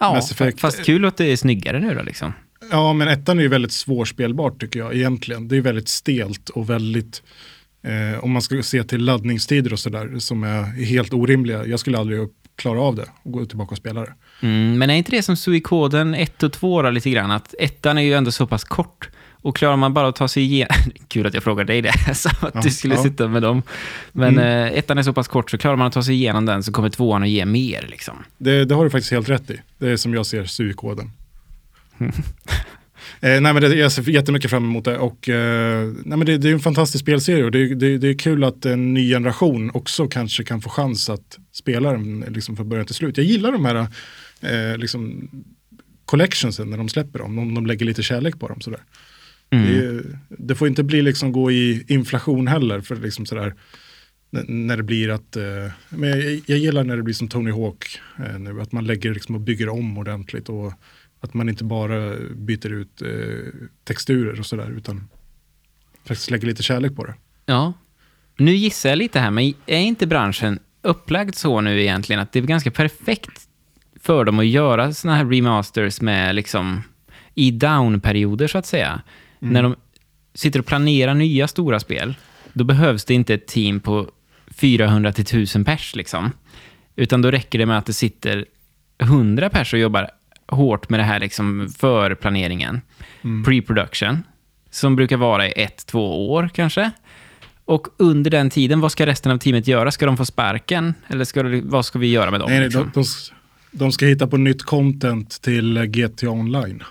Ja, fast kul att det är snyggare nu då liksom. Ja, men ettan är ju väldigt svårspelbart tycker jag egentligen. Det är väldigt stelt och väldigt, eh, om man ska se till laddningstider och sådär, som är helt orimliga. Jag skulle aldrig klara av det och gå tillbaka och spela det. Mm, men är inte det som Suikoden 1 och 2 då, lite grann? Att ettan är ju ändå så pass kort. Och klarar man bara att ta sig igenom... [laughs] Kul att jag frågar dig det, [laughs] som att Ja, du skulle ja. sitta med dem. Men Mm. eh, ettan är så pass kort, så klarar man att ta sig igenom den så kommer tvåan att ge mer. Liksom. Det, det har du faktiskt helt rätt i. Det är som jag ser SUI-koden. [laughs] eh, nej, men det, jag ser jättemycket fram emot det. Och, eh, nej, men det, det är en fantastisk spelserie och det, det, det är kul att en ny generation också kanske kan få chans att spela den liksom från början till slut. Jag gillar de här eh, liksom, collectionsen när de släpper dem, om de lägger lite kärlek på dem. Sådär. Mm. Det, det får inte bli liksom gå i inflation heller. För liksom sådär, när det blir att, eh, men jag, jag gillar när det blir som Tony Hawk eh, nu, att man lägger liksom och bygger om ordentligt och att man inte bara byter ut eh, texturer och sådär utan faktiskt lägger lite kärlek på det. Ja. Nu gissar jag lite här, men är inte branschen upplagd så nu egentligen att det är ganska perfekt för dem att göra såna här remasters med liksom i down-perioder så att säga. När de sitter och planerar nya stora spel, då behövs det inte ett team på 400 till 1000 pers liksom. Utan då räcker det med att det sitter 100 pers och jobbar hårt med det här liksom för planeringen. Pre-production, som brukar vara i ett, två år kanske. Och under den tiden, vad ska resten av teamet göra? Ska de få sparken? Eller ska det, vad ska vi göra med dem? Nej, liksom? de, de, de ska hitta på nytt content till GTA Online.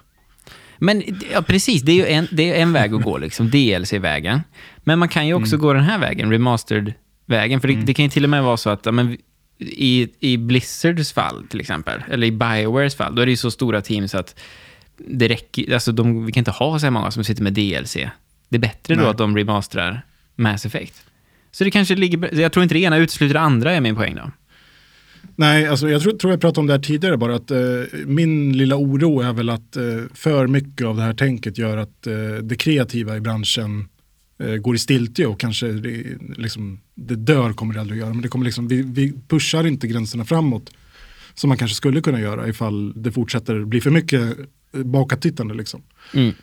Men ja, precis, det är ju en, det är en väg att gå, liksom, DLC-vägen. Men man kan ju också gå den här vägen, remastered-vägen. För det, det kan ju till och med vara så att ja, men, i, i Blizzards fall, till exempel, eller i Biowares fall, då är det ju så stora team så att det räcker, alltså de, vi kan inte ha så här många som sitter med DLC. Det är bättre då Nej. att de remasterar Mass Effect. Så det kanske ligger, jag tror inte det ena utesluter det andra, är min poäng då. Nej, alltså jag tror, tror jag pratade om det här tidigare bara att eh, min lilla oro är väl att eh, för mycket av det här tänket gör att eh, det kreativa i branschen eh, går i stiltje och kanske det, liksom, det dör kommer det aldrig att göra. Men det kommer liksom, vi, vi pushar inte gränserna framåt som man kanske skulle kunna göra ifall det fortsätter bli för mycket eh, bakåttittande. Liksom. Mm.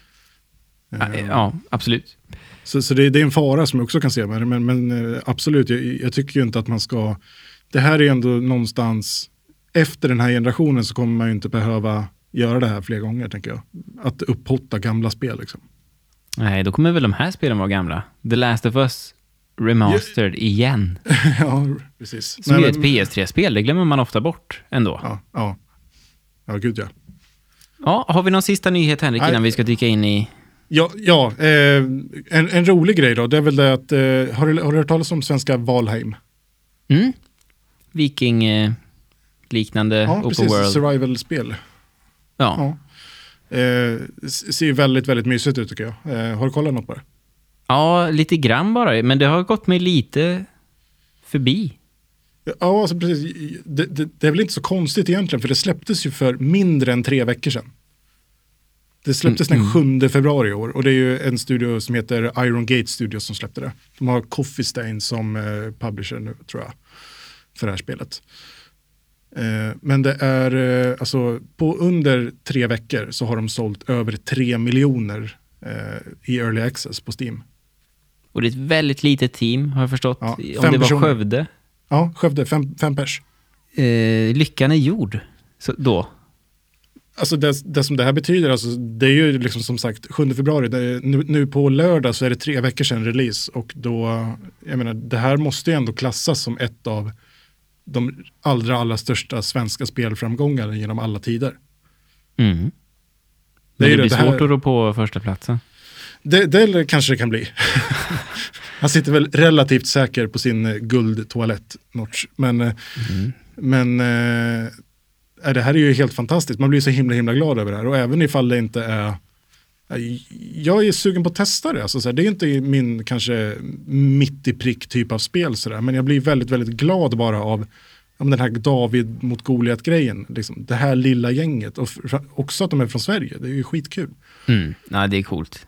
Eh, Ja, absolut. Så, så det, det är en fara som jag också kan se med det. Men, men absolut, jag, jag tycker ju inte att man ska... Det här är ändå någonstans... Efter den här generationen så kommer man ju inte behöva göra det här fler gånger, tänker jag. Att upphotta gamla spel liksom. Nej, då kommer väl de här spelen vara gamla. The Last of Us Remastered igen. [laughs] ja, precis. Som Nej, är ett men- PS3-spel, det glömmer man ofta bort ändå. Ja. Ja, ja. Ja, gud ja. har vi någon sista nyhet Henrik Nej. innan vi ska dyka in i... Ja, ja eh, en, en rolig grej då, det är väl det att, eh, har, du, har du hört talas om svenska Valheim? Mm? Viking-liknande Ja, open precis, world. survival-spel. Ja. Ja. Eh, ser ju väldigt, väldigt mysigt ut tycker jag. Eh, har du kollat något på det? ja, lite grann bara, men det har gått mig lite förbi. Ja, alltså precis. Det, det, det är väl inte så konstigt egentligen, för det släpptes ju för mindre än tre veckor sedan. Det släpptes Mm, den 7 februari i år och det är ju en studio som heter Iron Gate Studios som släppte det. De har Coffee Stain som eh, publisher nu, tror jag, för det här spelet. Eh, men det är, eh, alltså på under tre veckor så har de sålt över tre miljoner eh, i early access på Steam. Och det är ett väldigt litet team, har jag förstått. Ja, Om det var personer. Skövde. Ja, Skövde, fem, fem pers. Eh, lyckan är gjord. Så, då. Alltså det, det som det här betyder, alltså, det är ju liksom som sagt 7 februari, är, nu, nu på lördag så är det tre veckor sedan release och då, jag menar, det här måste ju ändå klassas som ett av de allra, allra största svenska spelframgångarna genom alla tider. Mm. Det Men är det, ju blir det här- svårt att rå på första platsen. Det, det kanske det kan bli. [laughs] Han sitter väl relativt säker på sin eh, guldtoalett, Notch. Men, eh, men eh, är det här är ju helt fantastiskt. Man blir så himla himla glad över det här. Och även ifall det inte är... eh, Jag är sugen på att testa det. Alltså, så här, det är inte min kanske mitt i prick typ av spel. Så där, men jag blir väldigt, väldigt glad bara av den här David mot Goliat-grejen. Liksom, det här lilla gänget. Och också att de är från Sverige. Det är ju skitkul. Mm. Ja, det är coolt.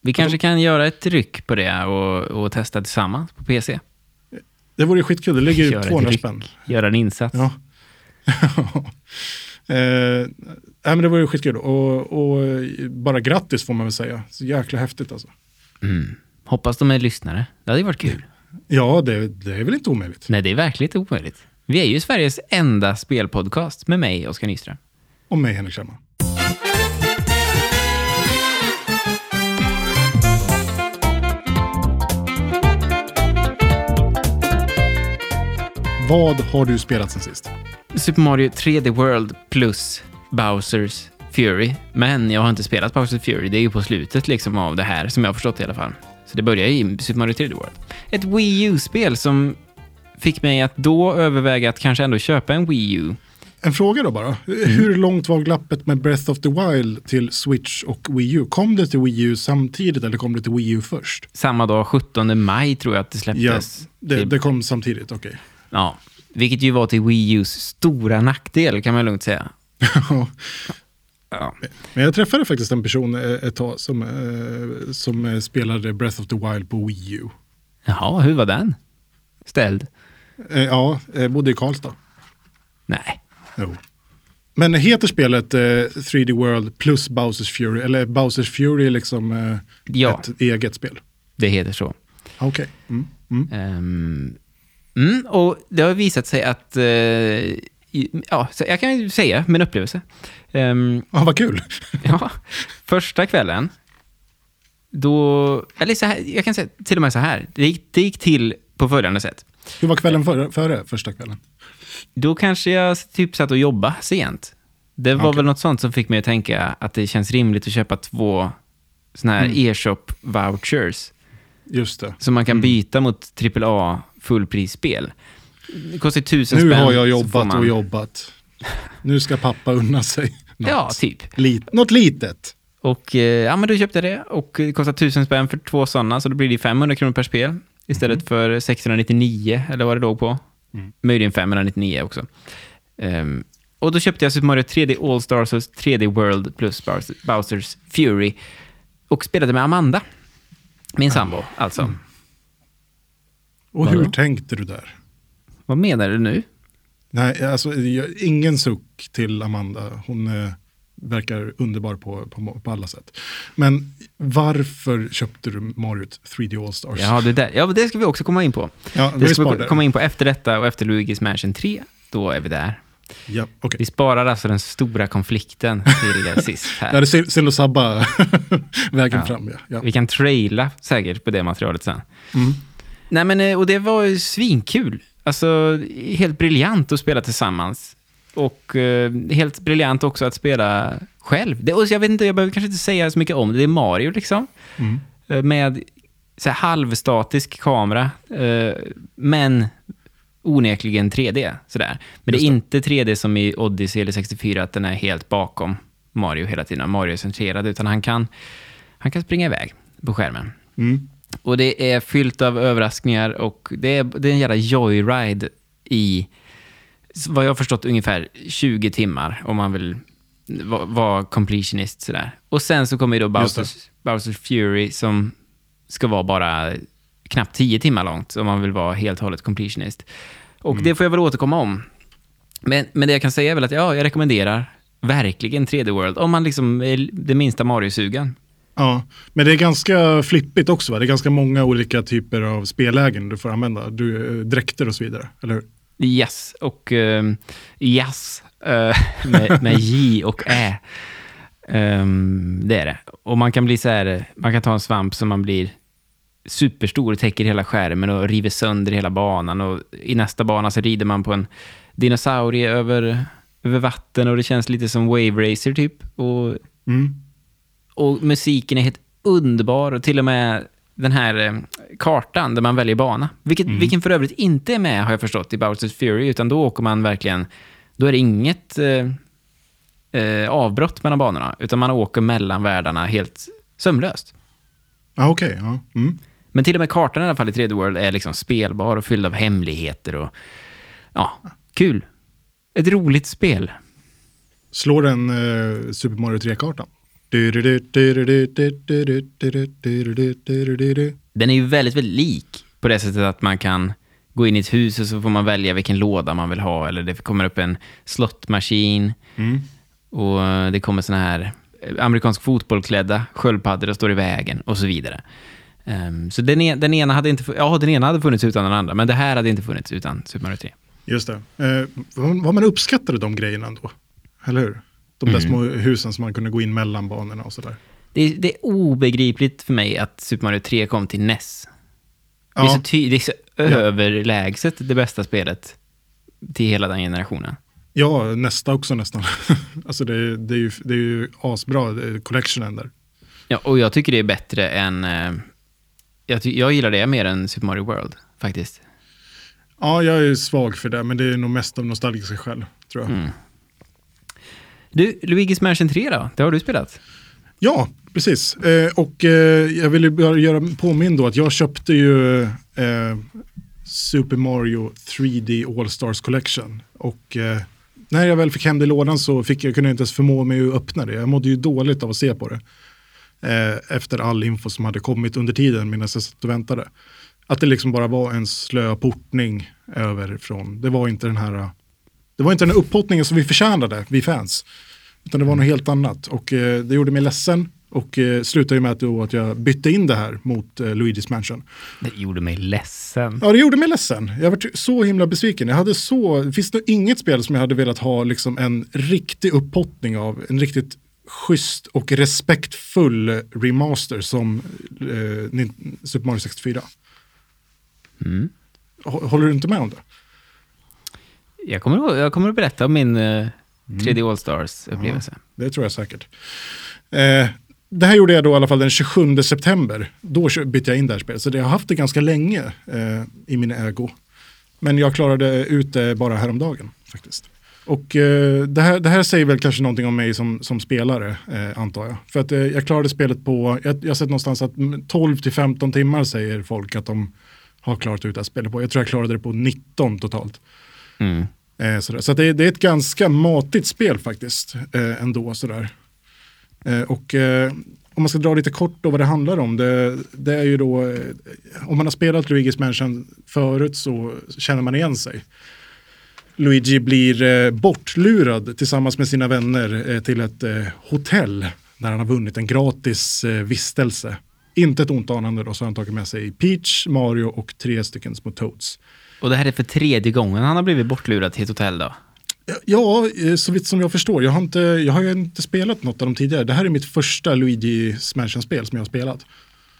Vi kanske kan göra ett ryck på det och, och testa tillsammans på PC. Det vore skitkul, det ligger ett 200 ryck. spänn. Göra en insats. Ja. [laughs] eh, nej, men det vore skitkul. Och, och bara grattis får man väl säga. Så jäkla häftigt alltså. Mm. Hoppas de är lyssnare. Det hade ju varit kul. Ja, det, det är väl inte omöjligt. Nej, det är verkligen inte omöjligt. Vi är ju Sveriges enda spelpodcast med mig, Oskar Nyström. Om mig, Henrik Kjellman. Vad har du spelat sen sist? Super Mario 3D World plus Bowsers Fury. Men jag har inte spelat Bowsers Fury. Det är ju på slutet liksom av det här, som jag har förstått i alla fall. Så det börjar i Super Mario 3D World. Ett Wii U-spel som fick mig att då överväga att kanske ändå köpa en Wii U. En fråga då bara. Hur långt var glappet med Breath of the Wild till Switch och Wii U? Kom det till Wii U samtidigt eller kom det till Wii U först? Samma dag, 17 maj tror jag att det Ja, släpptes. det, till- det kom samtidigt, okej. Ja, vilket ju var till Wii Us stora nackdel kan man lugnt säga. Ja. Men jag träffade faktiskt en person eh, ett tag som, eh, som eh, spelade Breath of the Wild på Wii U. Jaha, hur var den? Ställd? Ja, bodde i Karlstad. Nej. Jo. Men heter spelet eh, 3D World plus Bowsers Fury? Eller Bowsers Fury är liksom eh, Ja, ett eget spel? det heter så. Okej. Mm. Mm. Ehm, mm, och det har visat sig att... eh, ja, så jag kan ju säga min upplevelse. Ehm, Ah, vad kul. [laughs] ja, första kvällen, då... Eller så här, jag kan säga till och med så här. Det gick, det gick till på följande sätt. Hur var kvällen före, före första kvällen? Då kanske jag typ satt och jobbade sent. Det var Okej. väl något sånt som fick mig att tänka att det känns rimligt att köpa två såna här Mm. e-shop-vouchers. Just det. Som man kan byta mot AAA fullprisspel. Det kostar tusen Nu spänn. har jag jobbat man- och jobbat. Nu ska pappa unna sig [laughs] något. Ja, typ. Lit, något litet. Och eh, ja, men då köpte det och det kostar tusen spänn för två sådana, så då blir det 500 kronor per spel istället för 699 eller vad det låg på. Mm. Möjligen 599 också. Ehm, och då köpte jag Super Mario 3D All-Stars och 3D World plus Bowser- Bowsers Fury och spelade med Amanda. Min sambo, alltså. Och Vadå? hur tänkte du där? Vad menar du nu? Nej, alltså, ingen suck till Amanda. Hon eh, verkar underbar på, på, på alla sätt. Men varför köpte du Mario 3D All-Stars? Ja, det, där. ja, det ska vi också komma in på. ja Det vi ska vi komma in på efter detta och efter Luigi's Mansion 3. Då är vi där. Ja, okej. Vi sparar alltså den stora konflikten till [laughs] sist här. Ja, det är synd att sabba [laughs] vägen Ja. fram. Ja. Ja. Vi kan traila säkert på det materialet sen. Mm. Nej, men eh, och det var ju svinkul. Alltså, helt briljant att spela tillsammans. Och eh, helt briljant också att spela själv. Det, och jag vet inte, jag behöver kanske inte säga så mycket om det. Det är Mario liksom. Mm. Eh, med så här, halvstatisk kamera, eh, men onekligen 3D. Sådär. Men det är inte 3D som i Odyssey eller 64, att den är helt bakom Mario hela tiden. Mario är centrerad, utan han kan, han kan springa iväg på skärmen. Mm. Och det är fyllt av överraskningar och det är, det är en jävla joyride i, vad jag har förstått, ungefär 20 timmar om man vill va- vara completionist sådär. Och sen så kommer ju då. Bowsers, Bowsers Fury som ska vara bara knappt 10 timmar långt om man vill vara helt och hållet completionist. Och Mm. det får jag väl återkomma om. Men, men det jag kan säga är väl att ja, jag rekommenderar verkligen 3D World om man liksom är det minsta Mario-sugen. Ja, men det är ganska flippigt också. Va? Det är ganska många olika typer av spellägen du får använda. Du, eh, dräkter och så vidare, eller hur? Yes och uh, yes eh, [laughs] med, med J och Ä. Ehm, det är det. Och man kan bli så här, man kan ta en svamp som man blir superstor och täcker hela skärmen och river sönder hela banan. Och I nästa bana så rider man på en dinosaurie över, över vatten och det känns lite som Wave Racer typ. Och, Mm. Och musiken är helt underbar och till och med den här eh, kartan där man väljer bana. Vilket, Vilken för övrigt inte är med har jag förstått i Bowsers Fury, utan då åker man verkligen, då är det inget eh, eh, avbrott mellan banorna, utan man åker mellan världarna helt sömlöst. Ja, okej. ja. Mm. Men till och med kartan i alla fall i 3D World är liksom spelbar och fylld av hemligheter och ja, kul. Ett roligt spel. Slår den eh, Super Mario 3-kartan? Den är ju väldigt, väldigt lik på det sättet att man kan gå in i ett hus och så får man välja vilken låda man vill ha. Eller det kommer upp en slottmaskin. Mm. Och det kommer såna här amerikansk fotbollklädda sköldpaddor och står i vägen och så vidare. Um, så den, e den, ena hade inte, ja, den ena hade funnits utan den andra, men det här hade inte funnits utan Super Mario 3. Just det. Eh, vad man uppskattade de grejerna ändå. Eller hur? De där Mm. små husen som man kunde gå in mellan banorna och sådär. Det är, det är obegripligt för mig att Super Mario 3 kom till NES. Det, är Ja, så ty- det är så överlägset det bästa spelet till hela den generationen. ja, nästa också nästan. [laughs] alltså det, det, är ju, det är ju asbra, collectionen där. Ja, och jag tycker det är bättre än... Eh, jag, ty- jag gillar det mer än Super Mario World, faktiskt. Ja, jag är svag för det, men det är nog mest av nostalgiska skäl, tror jag. Mm. Du, Luigi's Mansion 3 då? Det har du spelat? Ja, precis. Eh, och eh, jag vill bara göra påminn då att jag köpte ju eh, Super Mario 3D All-Stars Collection. Och eh, när jag väl fick hem det i lådan så fick jag, kunde jag inte ens förmå mig att öppna det. Jag mådde ju dåligt av att se på det. Eh, efter all info som hade kommit under tiden medan jag satt och väntade. Att det liksom bara var en slö portning överifrån. det var inte den här, det var inte den här upphottningen som vi förtjänade, vi fans. Utan det var något helt annat och eh, det gjorde mig ledsen och eh, slutade ju med att, då, att jag bytte in det här mot eh, Luigi's Mansion. Det gjorde mig ledsen. Ja, det gjorde mig ledsen. Jag var så himla besviken. Jag hade så, det finns nog inget spel som jag hade velat ha liksom en riktig upphottning av, en riktigt schysst och respektfull remaster som eh, Super Mario 64. Mm. Hå- Håller du inte med om det? Jag, kommer, jag kommer att berätta om min 3D All-Stars-upplevelse. Det tror jag säkert. Eh, det här gjorde jag då i alla fall den 27 september. Då bytte jag in det här spelet. Så det, har haft det ganska länge eh, i min ägo. Men jag klarade ut det bara häromdagen faktiskt. Och eh, det, här, det här säger väl kanske någonting om mig som, som spelare, eh, antar jag. För att eh, jag klarade spelet på, jag, jag har sett någonstans att mm, 12 till 15 timmar säger folk att de har klarat ut det här spelet på. Jag tror jag klarade det på 19 totalt. Mm. Eh, sådär. Så att det, det är ett ganska matigt spel faktiskt eh, ändå. Sådär. Eh, och eh, om man ska dra lite kort då vad det handlar om. Det, det är ju då, eh, om man har spelat Luigi's Mansion förut så känner man igen sig. Luigi blir eh, bortlurad tillsammans med sina vänner eh, till ett eh, hotell När han har vunnit en gratis eh, vistelse. Inte ett ont anande då så har han tagit med sig Peach, Mario och tre stycken små Toads. Och det här är för tredje gången han har blivit bortlurad till ett hotell då? Ja, eh, så vitt som jag förstår. Jag har, inte, jag har ju inte spelat något av dem tidigare. Det här är mitt första Luigi Mansion-spel som jag har spelat.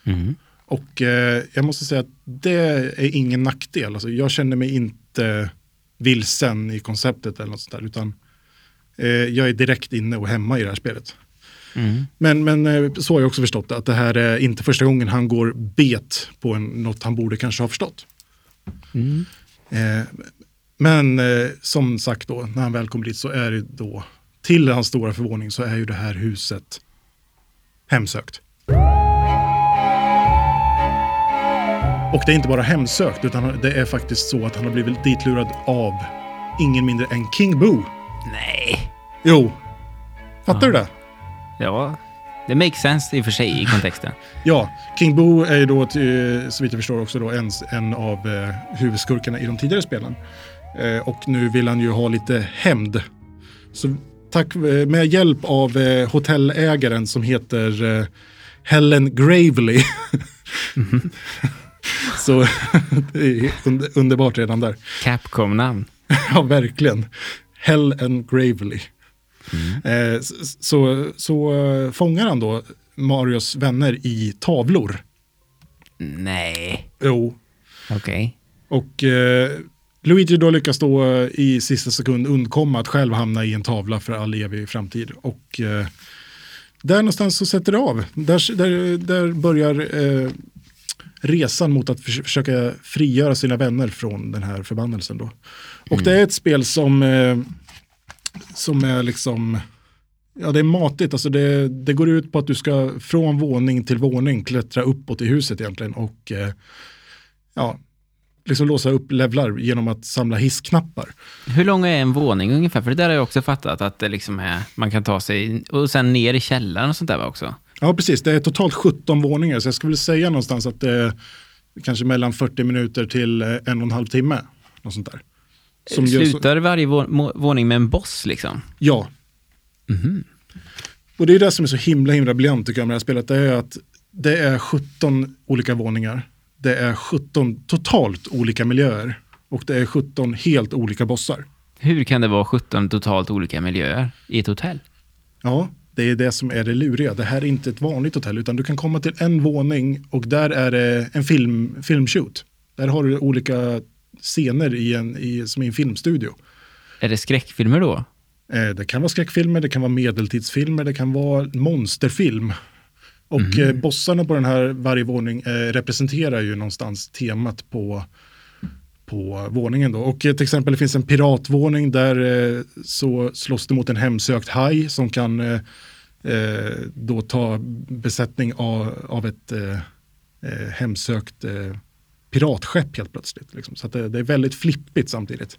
Mm. Och eh, jag måste säga att det är ingen nackdel. Alltså, jag känner mig inte vilsen i konceptet eller något sånt där. Utan eh, jag är direkt inne och hemma i det här spelet. Mm. Men, men eh, så har jag också förstått det, att det här är inte första gången han går bet på en, något han borde kanske ha förstått. Mm. Eh, men eh, som sagt då, när han väl kommer dit så är det då, till hans stora förvåning så är ju det här huset hemsökt. Och det är inte bara hemsökt, utan det är faktiskt så att han har blivit ditlurad av ingen mindre än King Boo. Nej. Jo, fattar du det? Ja, det makes sense i och för sig i kontexten. Ja, King Boo är ju då, eh, så vitt jag förstår, också då en, en av eh, huvudskurkarna i de tidigare spelen. Eh, och nu vill han ju ha lite hämnd. Så tack, eh, med hjälp av eh, hotellägaren som heter eh, Helen Gravely. [laughs] så det är under, underbart redan där. Capcom-namn. [laughs] Ja, verkligen. Helen Gravely. Eh, s- så, så eh, fångar han då Marios vänner i tavlor. Nej. Jo. Okej. Och eh, Luigi då lyckas då eh, i sista sekund undkomma att själv hamna i en tavla för all evig framtid. Och eh, där någonstans så sätter det av. Där, där, där börjar eh, resan mot att förs- försöka frigöra sina vänner från den här förbannelsen. Då. Och det är ett spel som, eh, som är liksom, ja det är matigt, alltså det, det går ut på att du ska från våning till våning klättra uppåt i huset egentligen. Och eh, ja, liksom låsa upp levlar genom att samla hissknappar. Hur lång är en våning ungefär? För det där har jag också fattat att det liksom är, man kan ta sig och sen ner i källaren och sånt där också. Ja, precis. Det är totalt 17 våningar, så jag skulle säga någonstans att det är kanske mellan 40 minuter till eh, en och en halv timme. Något sånt där. Som gör så- Slutar varje våning med en boss liksom? Ja. Och det är det som är så himla himla briljant tycker jag med det här spelet. Det är att det är 17 olika våningar. Det är 17 totalt olika miljöer. Och det är 17 helt olika bossar. Hur kan det vara 17 totalt olika miljöer i ett hotell? Ja, det är det som är det luriga. Det här är inte ett vanligt hotell utan du kan komma till en våning och där är det en film, filmshoot. Där har du olika scener i en, i, som i en filmstudio. Är det skräckfilmer då? Eh, Det kan vara skräckfilmer, det kan vara medeltidsfilmer, det kan vara monsterfilm. Och eh, bossarna på den här varje våning eh, representerar ju någonstans temat på, på våningen. Då. Och till exempel det finns en piratvåning där så slåss du mot en hemsökt haj som kan då ta besättning av, av ett hemsökt piratskepp helt plötsligt. Liksom. Så att det, det är väldigt flippigt samtidigt.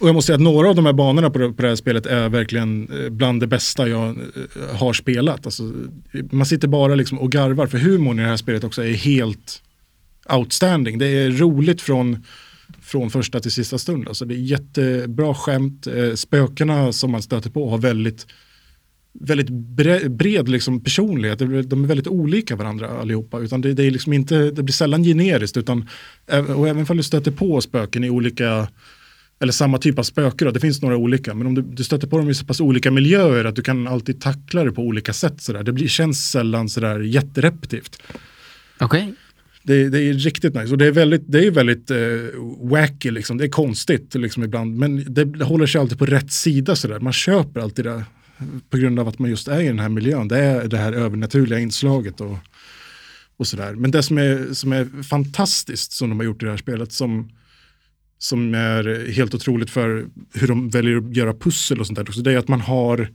Och jag måste säga att några av de här banorna på det, på det här spelet är verkligen eh, bland det bästa jag eh, har spelat. Alltså, man sitter bara liksom och garvar för humorn i det här spelet också är helt outstanding. Det är roligt från, från första till sista stund. Alltså, det är jättebra skämt. Eh, spökena som man stöter på har väldigt väldigt bre, bred liksom personlighet. De är väldigt olika varandra allihopa. Utan det, det, är liksom inte, det blir sällan generiskt. Utan, och även om du stöter på spöken i olika, eller samma typ av spöken, då, det finns några olika. Men om du, du stöter på dem i så pass olika miljöer att du kan alltid tackla det på olika sätt. Sådär. Det blir, känns sällan sådär jätterepetitivt. Okej. Det, det är riktigt nice. Och det är väldigt, det är väldigt eh, wacky, liksom. det är konstigt liksom, ibland. Men det, håller sig alltid på rätt sida. Sådär. Man köper alltid det på grund av att man just är i den här miljön. Det är det här övernaturliga inslaget. Och, och sådär. Men det som är, som är fantastiskt som de har gjort i det här spelet som, som är helt otroligt för hur de väljer att göra pussel och sånt där också, det är att man har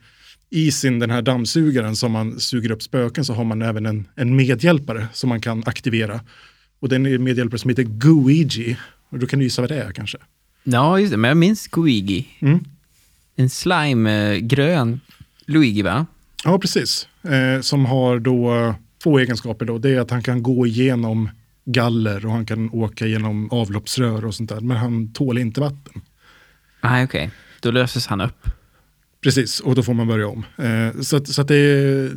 i sin den här dammsugaren som man suger upp spöken så har man även en, en medhjälpare som man kan aktivera. Och den är en medhjälpare som heter Guigi. Och då kan du gissa vad det är kanske. Ja, just det. Men jag minns Luigi. Mm. En slime-grön Luigi, va? Ja, precis. Eh, som har då eh, två egenskaper. Då. Det är att han kan gå igenom galler och han kan åka genom avloppsrör och sånt där. Men han tål inte vatten. Nej, okej. Då löses han upp. Precis, och då får man börja om. Eh, så att, så att det,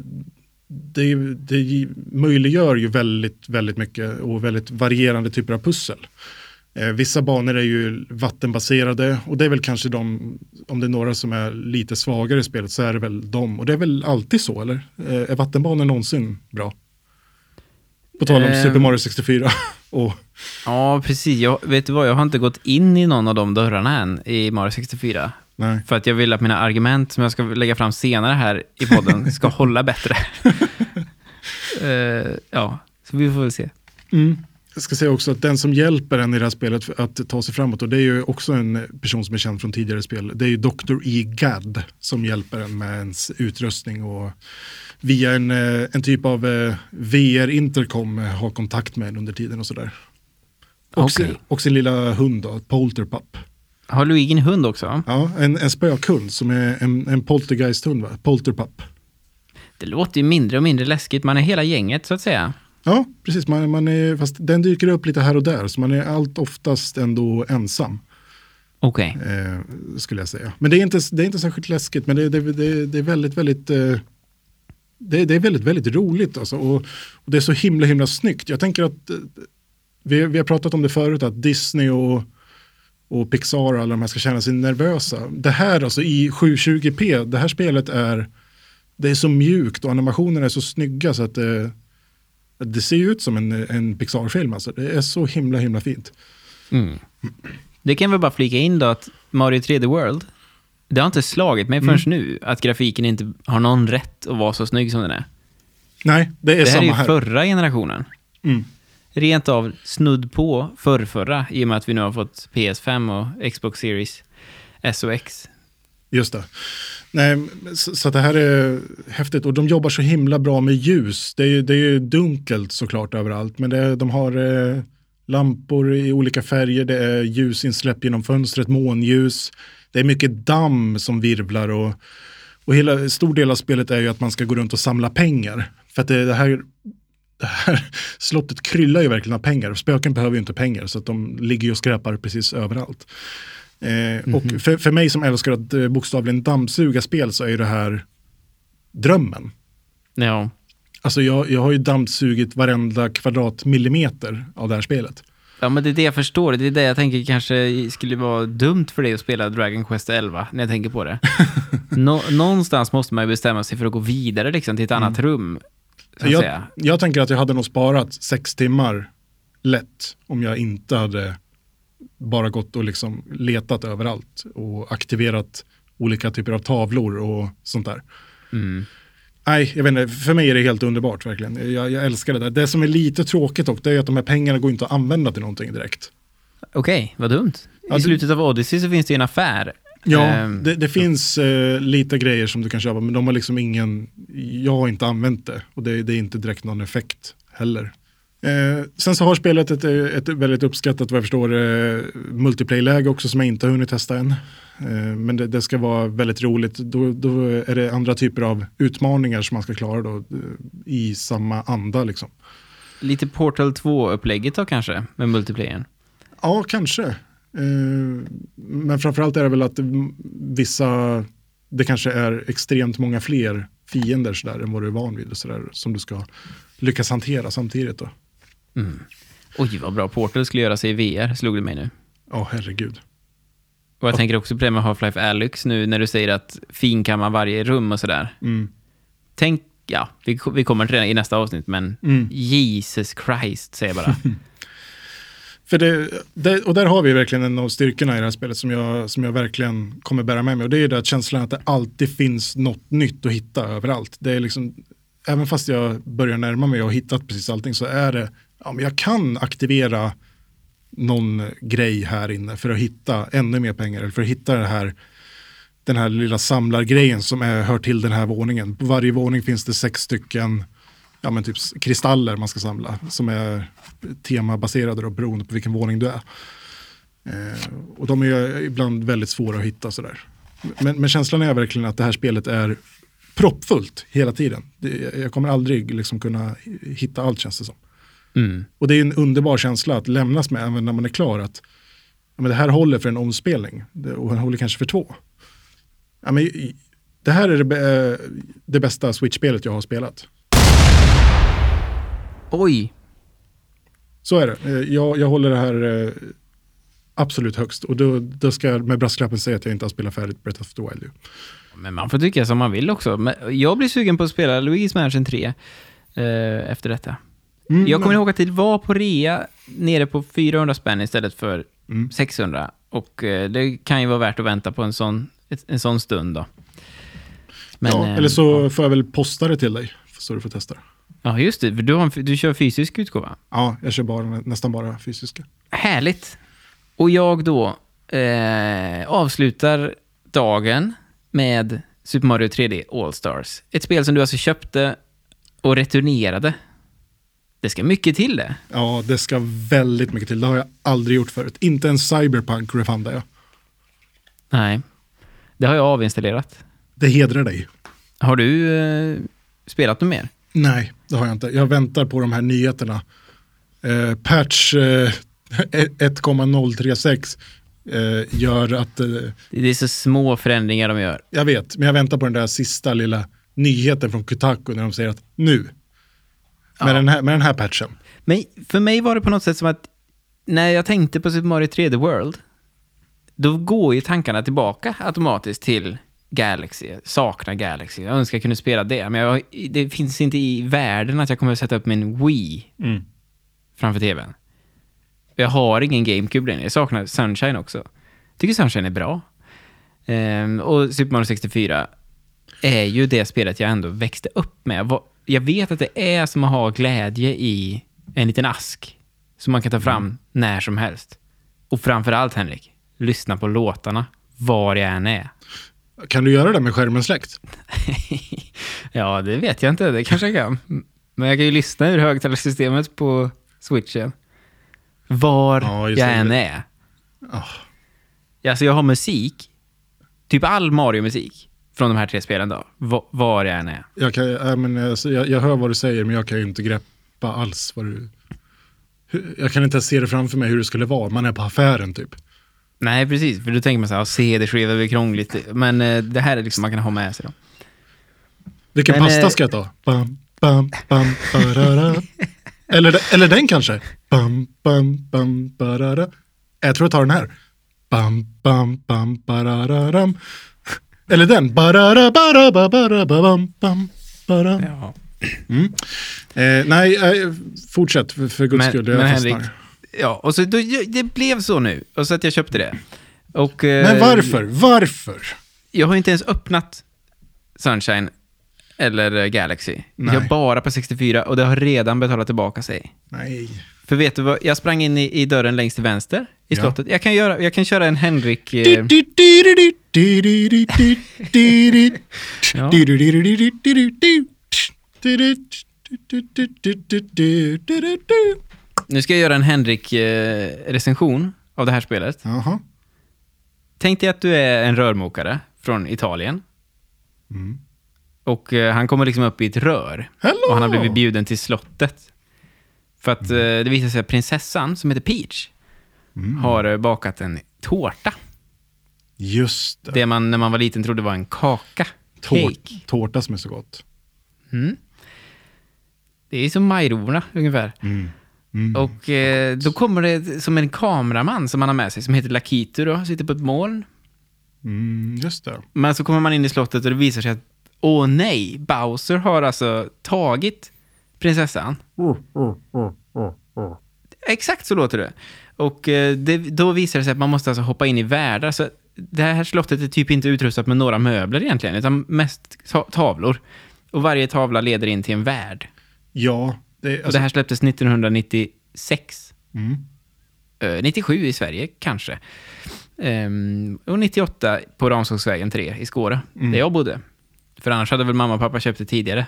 det, det möjliggör ju väldigt, väldigt mycket och väldigt varierande typer av pussel. Eh, vissa banor är ju vattenbaserade och det är väl kanske de, om det är några som är lite svagare i spelet så är det väl de. Och det är väl alltid så, eller? Eh, är vattenbanor någonsin bra? På tal om Ehm. Super Mario 64. [laughs] och, Ja, precis. Jag, vet du vad? Jag har inte gått in i någon av de dörrarna än i Mario 64. nej. För att jag vill att mina argument som jag ska lägga fram senare här i podden [laughs] ska hålla bättre. [laughs] Eh, ja, så vi får väl se. Mm. Jag ska säga också att den som hjälper en i det här spelet att ta sig framåt, och det är ju också en person som är känd från tidigare spel, det är ju Dr. E. Gadd som hjälper en med ens utrustning och via en, eh, en typ av eh, VR-intercom eh, har kontakt med en under tiden och sådär. Och, sin, Okej. och sin lilla hund då, Polterpup. Har Luigi en hund också? Ja, en, en spökhund som är en, en poltergeist-hund, va? Polterpup. Det låter ju mindre och mindre läskigt. Man är hela gänget, så att säga. Ja, precis. Man, man är, fast den dyker upp lite här och där, så man är allt oftast ändå ensam. Okej. eh, skulle jag säga. Men det är inte, det är inte särskilt läskigt, men det, det, det, det är väldigt, väldigt eh, det, det är väldigt, väldigt roligt alltså. och, och det är så himla, himla snyggt. Jag tänker att eh, vi, vi har pratat om det förut, att Disney och, och Pixar och alla de här ska känna sig nervösa. Det här alltså i 720p, det här spelet är, det är så mjukt och animationerna är så snygga så att det, det ser ut som en, en Pixar-film. Alltså. Det är så himla, himla fint. Mm. Det kan vi bara flika in då att Mario 3D World, det har inte slagit mig förrän nu att grafiken inte har någon rätt att vara så snygg som den är. Nej, det är Det här är samma ju här. förra generationen. Mm. Rent av snudd på förrförra, i och med att vi nu har fått PS5 och Xbox Series S och X. Just det. Nej, så, så det här är häftigt och de jobbar så himla bra med ljus. Det är, ju- det är dunkelt såklart överallt men det, de har eh, lampor i olika färger, det är ljusinsläpp genom fönstret, månljus. Det är mycket damm som virvlar och, och hela, stor del av spelet är ju att man ska gå runt och samla pengar. För att det, det här det här [laughs] slottet kryllar ju verkligen av pengar. Spöken behöver ju inte pengar så att de ligger ju och skräpar precis överallt. Eh, mm -hmm. Och mhm. för, för mig som älskar att eh, bokstavligen dammsuga spel så är ju det här drömmen. Ja. Alltså jag, jag har ju dammsugit varenda kvadratmillimeter av det här spelet. Ja, men det är det jag förstår. Det är det jag tänker kanske skulle vara dumt för dig att spela Dragon Quest 11, när jag tänker på det. [laughs] Nå någonstans måste man ju bestämma sig för att gå vidare liksom, till ett annat mm. rum. Jag, jag, tänker att jag hade nog sparat sex timmar lätt om jag inte hade bara gått och liksom letat överallt och aktiverat olika typer av tavlor och sånt där. Mm. Nej, jag vet inte, för mig är det helt underbart verkligen. Jag, jag älskar det där. Det som är lite tråkigt dock, det är att de här pengarna går inte att använda till någonting direkt. Okej, okay, vad dumt. I ja, slutet av Odyssey så finns det ju en affär. Ja, um, det, det finns uh, lite grejer som du kan köpa, men de har liksom ingen, jag har inte använt det. Och det, det är inte direkt någon effekt heller. Uh, sen så har spelet ett, ett väldigt uppskattat, vad jag förstår, uh, multiplayer-läge också som jag inte har hunnit testa än. Eh, men det, det, ska vara väldigt roligt. Då, då, är det andra typer av utmaningar som man ska klara då, eh, i samma anda. Liksom. Lite Portal 2-upplägget då kanske, med multiplayern? Ja, kanske. Eh, men framförallt är det väl att vissa, det kanske är extremt många fler fiender så där, än vad du är van vid, så där, som du ska lyckas hantera samtidigt. Då. Mm. Oj, vad bra Portal skulle göra sig i VR, slog det mig nu. Ja, oh, herregud. Och jag tänker också på det med Half-Life Alyx nu när du säger att finkammar varje rum och sådär. Mm. Tänk, ja, vi, vi kommer till det i nästa avsnitt, men mm. Jesus Christ, säger jag bara. [laughs] För det, det, och där har vi verkligen en av styrkorna i det här spelet som jag, som jag verkligen kommer bära med mig. Och det är det att känslan att det alltid finns något nytt att hitta överallt. Det är liksom, även fast jag börjar närma mig och har hittat precis allting så är det, ja men jag kan aktivera någon grej här inne för att hitta ännu mer pengar eller för att hitta det här, den här lilla samlargrejen som är, hör till den här våningen. På varje våning finns det sex stycken ja, men typ kristaller man ska samla som är temabaserade då, beroende på vilken våning du är. Eh, och de är ibland väldigt svåra att hitta sådär. Men, men känslan är verkligen att det här spelet är proppfullt hela tiden. Det, jag kommer aldrig liksom kunna hitta allt känns det som. Mm. Och det är en underbar känsla att lämnas med även när man är klar. Att ja, men det här håller för en omspelning och den håller kanske för två. Ja, men, det här är det, eh, det bästa Switch-spelet jag har spelat. Oj! Så är det. Eh, jag, jag håller det här eh, absolut högst. Och då, då ska jag med brasklappen säga att jag inte har spelat färdigt Breath of the Wild. Men man får tycka som man vill också. Men jag blir sugen på att spela Luigi's Mansion 3 eh, efter detta. Mm, jag kommer ihåg att det var på rea nere på 400 spänn istället för mm. 600. Och eh, det kan ju vara värt att vänta på en sån, en sån stund då. Men, ja, eh, eller så ja. får jag väl posta det till dig så du får testa det. Ja, just det. Du, har, du kör fysisk utgåva? Ja, jag kör bara, nästan bara fysiska. Härligt. Och jag då eh, avslutar dagen med Super Mario 3D All-Stars. Ett spel som du alltså köpte och returnerade det ska mycket till det. Ja, det ska väldigt mycket till. Det har jag aldrig gjort förut. Inte en cyberpunk refundar jag. Nej, det har jag avinstallerat. Det hedrar dig. Har du eh, spelat något mer? Nej, det har jag inte. Jag väntar på de här nyheterna. Eh, patch eh, [laughs] 1,036 eh, gör att... Eh, det är så små förändringar de gör. Jag vet, men jag väntar på den där sista lilla nyheten från Kotaku när de säger att nu med, ja. den här, med den här patchen. Men för mig var det på något sätt som att när jag tänkte på Super Mario 3D World, då går ju tankarna tillbaka automatiskt till Galaxy. Saknar Galaxy. Jag önskar jag kunde spela det, men jag, det finns inte i världen att jag kommer att sätta upp min Wii mm. framför tvn. Jag har ingen GameCube längre. Jag saknar Sunshine också. Jag tycker Sunshine är bra. Um, och Super Mario 64 är ju det spelet jag ändå växte upp med jag vet att det är som att ha glädje i en liten ask som man kan ta fram mm. när som helst. Och framför allt, Henrik, lyssna på låtarna var jag än är. Kan du göra det med skärmen släckt? [laughs] ja, det vet jag inte. Det kanske jag kan. Men jag kan ju lyssna ur högtalarsystemet på switchen. Var Ja, jag än är. Ah. Alltså jag har musik, typ all Mario-musik från de här tre spelen då, va- var jag än är. Jag, kan, ja, men, alltså, jag, jag hör vad du säger men jag kan ju inte greppa alls vad du... Jag kan inte ens se det framför mig hur det skulle vara. Man är på affären typ. Nej, precis. För då tänker man så här, CD-skiva blir krångligt. Men eh, det här är liksom man kan ha med sig då. Vilken Men, pasta eh, ska jag ta? Bam, bam, bam, barara. [laughs] eller, eller den kanske? Bam, bam, bam, barara. Jag tror jag tar den här. Bam, bam, bam, barararam. Eller den. Barara, bara, bara, bara, bam, bam, bara. Ja. Eh, nej, eh, fortsätt för, för guds Men, skull. men Henrik, ja, och så då, det blev så nu. Och så att jag köpte det. Och, eh, Men varför? Varför? Jag har inte ens öppnat Sunshine eller eh, Galaxy. Nej. Jag bara på 64 och det har redan betalat tillbaka sig. Nej. För vet du vad, jag sprang in i, i dörren längst till vänster i Ja. slottet. Jag kan, göra, jag kan köra en Henrik... Eh, Ja. nu ska jag göra en Henrik-recension av det här spelet. Jaha. Tänk dig att du är en rörmokare från Italien. Och eh, han kommer liksom upp i ett rör. Hello! Och han har blivit bjuden till slottet. För att eh, det visar sig att prinsessan, som heter Peach, har eh, bakat en tårta. Just det. Det man när man var liten trodde var en kaka. Tår- Cake. tårta som är så gott. Mm. Det är som majrorna ungefär. Mm. Mm. Och eh, då kommer det som en kameraman som man har med sig, som heter Lakitu då, sitter på ett moln. Mm, just det. Men så kommer man in i slottet och det visar sig att, åh nej, Bowser har alltså tagit prinsessan. Exakt så låter det. Och eh, det, då visar det sig att man måste alltså hoppa in i världar. Så det här slottet är typ inte utrustat med några möbler egentligen, utan mest ta- tavlor. Och varje tavla leder in till en värld. Ja, det, Och alltså, det här släpptes 1996. mm. Eh, 97 i Sverige, kanske. Ehm, och 98 på Ramsågsvägen 3 i Skåre, Mm. där jag bodde. För annars hade väl mamma och pappa köpt det tidigare.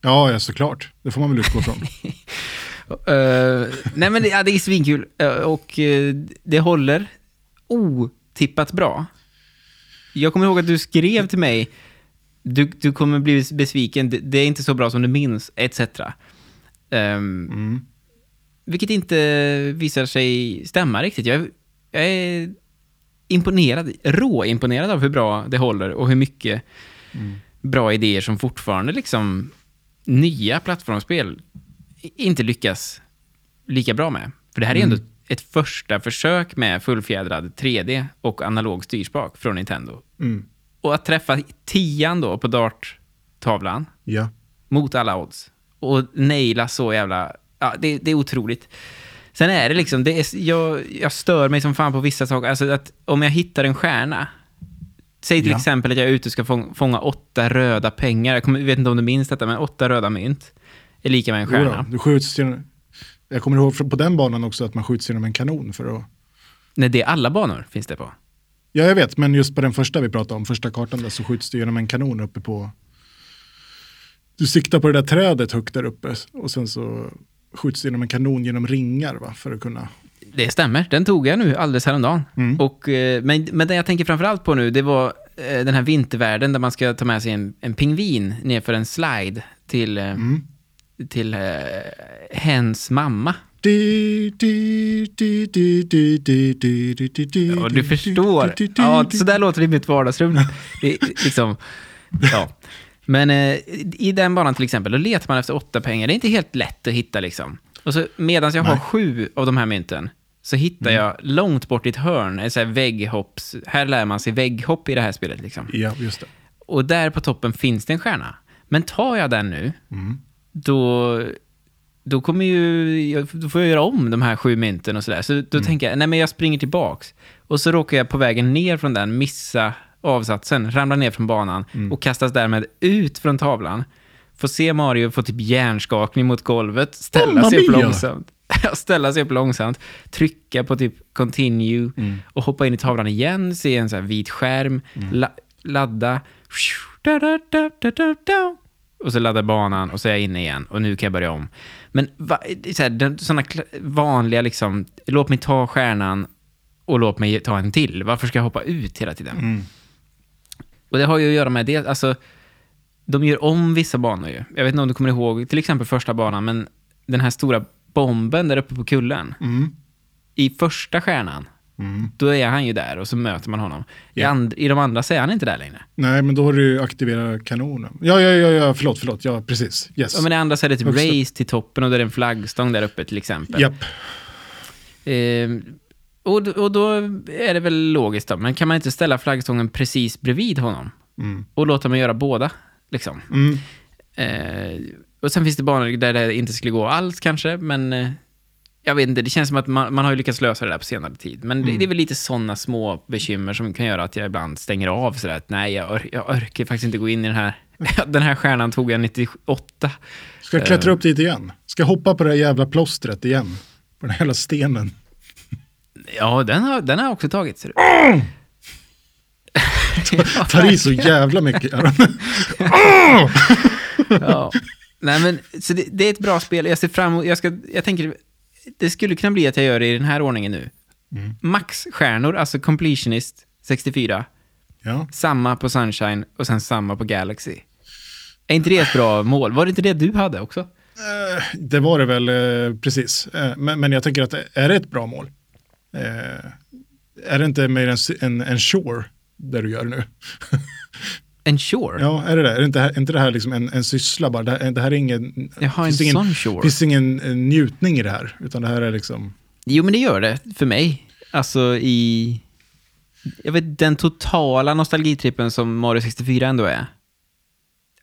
ja, ja, såklart. Det får man väl utgå från. [laughs] Eh, nej men det, ja, det är svinkul Eh, och eh, det håller otippat bra. Jag kommer ihåg att du skrev till mig, du, du kommer bli besviken, det, det är inte så bra som du minns, etc. Ehm, Mm. vilket inte visar sig stämma riktigt. Jag, jag är imponerad, råimponerad av hur bra det håller och hur mycket bra idéer som fortfarande liksom nya plattformsspel inte lyckas lika bra med. För det här är ändå ett första försök med fullfjädrad 3D och analog styrspak från Nintendo. Mm. Och att träffa tian då på darttavlan Ja. mot alla odds och naila så jävla... Ja, det, det är otroligt. Sen är det liksom, det är, jag, jag stör mig som fan på vissa saker. Alltså att om jag hittar en stjärna, säg till Ja. exempel att jag är ute och ska fång, fånga åtta röda pengar, jag kommer, vet inte om du minns detta, men åtta röda mynt är lika med en Jo då, stjärna. du skjuts genom, jag kommer ihåg på den banan också att man skjuts genom en kanon för att... Nej, det är alla banor finns det på. Ja, jag vet, men just på den första vi pratade om, första kartan där, så skjuts du genom en kanon uppe på... Du siktar på det där trädet högt där uppe och sen så skjuts genom en kanon genom ringar va? för att kunna... Det stämmer, den tog jag nu alldeles häromdagen. Mm. Och, men, men det jag tänker framförallt på nu, det var den här vintervärlden där man ska ta med sig en, en pingvin nerför en slide till, mm. till uh, hens mamma. Du, ja, du förstår. Ja, så där låter det i mitt vardagsrum. Det, liksom, ja. Men eh, i den banan till exempel, då letar man efter åtta pengar. Det är inte helt lätt att hitta liksom. Och så medan jag har Nej. sju av de här mynten, så hittar jag långt bort i ett hörn, en sån här vägghopps... Här lär man sig vägghopp i det här spelet liksom. Ja, just det. Och där på toppen finns det en stjärna. Men tar jag den nu, Mm. då, då kommer ju, då får jag göra om de här sju mynten och sådär. Så då tänker jag, nej men jag springer tillbaks. Och så råkar jag på vägen ner från den missa avsatsen, ramlar ner från banan och kastas därmed ut från tavlan. Får se Mario få typ hjärnskakning mot golvet, ställa Mamma sig upp långsamt. [laughs] ställa sig upp långsamt, trycka på typ continue och hoppa in i tavlan igen, se en sån här vit skärm, la, ladda. Da, da, da, da, da, da. och så laddar banan och så är jag inne igen och nu kan jag börja om. Men va, så här, vanliga liksom, låt mig ta stjärnan och låt mig ta en till. Varför ska jag hoppa ut hela tiden? Mm. Och det har ju att göra med det, alltså, de gör om vissa banor ju. Jag vet inte om du kommer ihåg till exempel första banan, men den här stora bomben där uppe på kullen. Mm. I första stjärnan, Mm. då är han ju där och så möter man honom. I, Ja. and, I de andra så är han inte där längre. Nej, men då har du ju aktiverat kanonen. Ja, ja, ja, ja förlåt, förlåt. Ja, precis. Yes. Ja, men i andra så är det typ race till toppen och det är en flaggstång där uppe till exempel. Japp. Ehm, och, och då är det väl logiskt då, men kan man inte ställa flaggstången precis bredvid honom? Mm. Och låta mig göra båda, liksom? Mm. Eh, och sen finns det banor där det inte skulle gå alls kanske, men eh, jag vet inte, det känns som att man, man har ju lyckats lösa det där på senare tid. Men det, det är väl lite sådana små bekymmer som kan göra att jag ibland stänger av sådär att nej, jag, or- jag orkar faktiskt inte gå in i den här. [laughs] Den här stjärnan tog jag 98. Ska jag klättra upp dit igen? Ska jag hoppa på det här jävla plåstret igen? På den här jävla stenen. Ja, den har, den har också tagit. Ser du. [laughs] Tar i så jävla mycket. [laughs] ja. Nej, men så det, det är ett bra spel. Jag ser fram emot, jag, ska, jag tänker, det skulle kunna bli att jag gör det i den här ordningen nu. Mm. Max-stjärnor, alltså completionist 64. ja. Samma på Sunshine och sen samma på Galaxy. Är inte det ett bra mål? Var det inte det du hade också? Eh, Det var det väl, eh, precis. Eh, Men, men jag tänker att är det ett bra mål? Eh, Är det inte mer en, en, en shore där du gör nu? [laughs] En Sure? Ja, är det det? Är det inte, är inte det här liksom en, en syssla bara? Det här, det här är ingen... Jag har en finns ingen, sån Sure. finns ingen eh, njutning i det här, utan det här är liksom... Jo, men det gör det för mig. Alltså i... Jag vet, den totala nostalgitrippen som Mario 64 ändå är.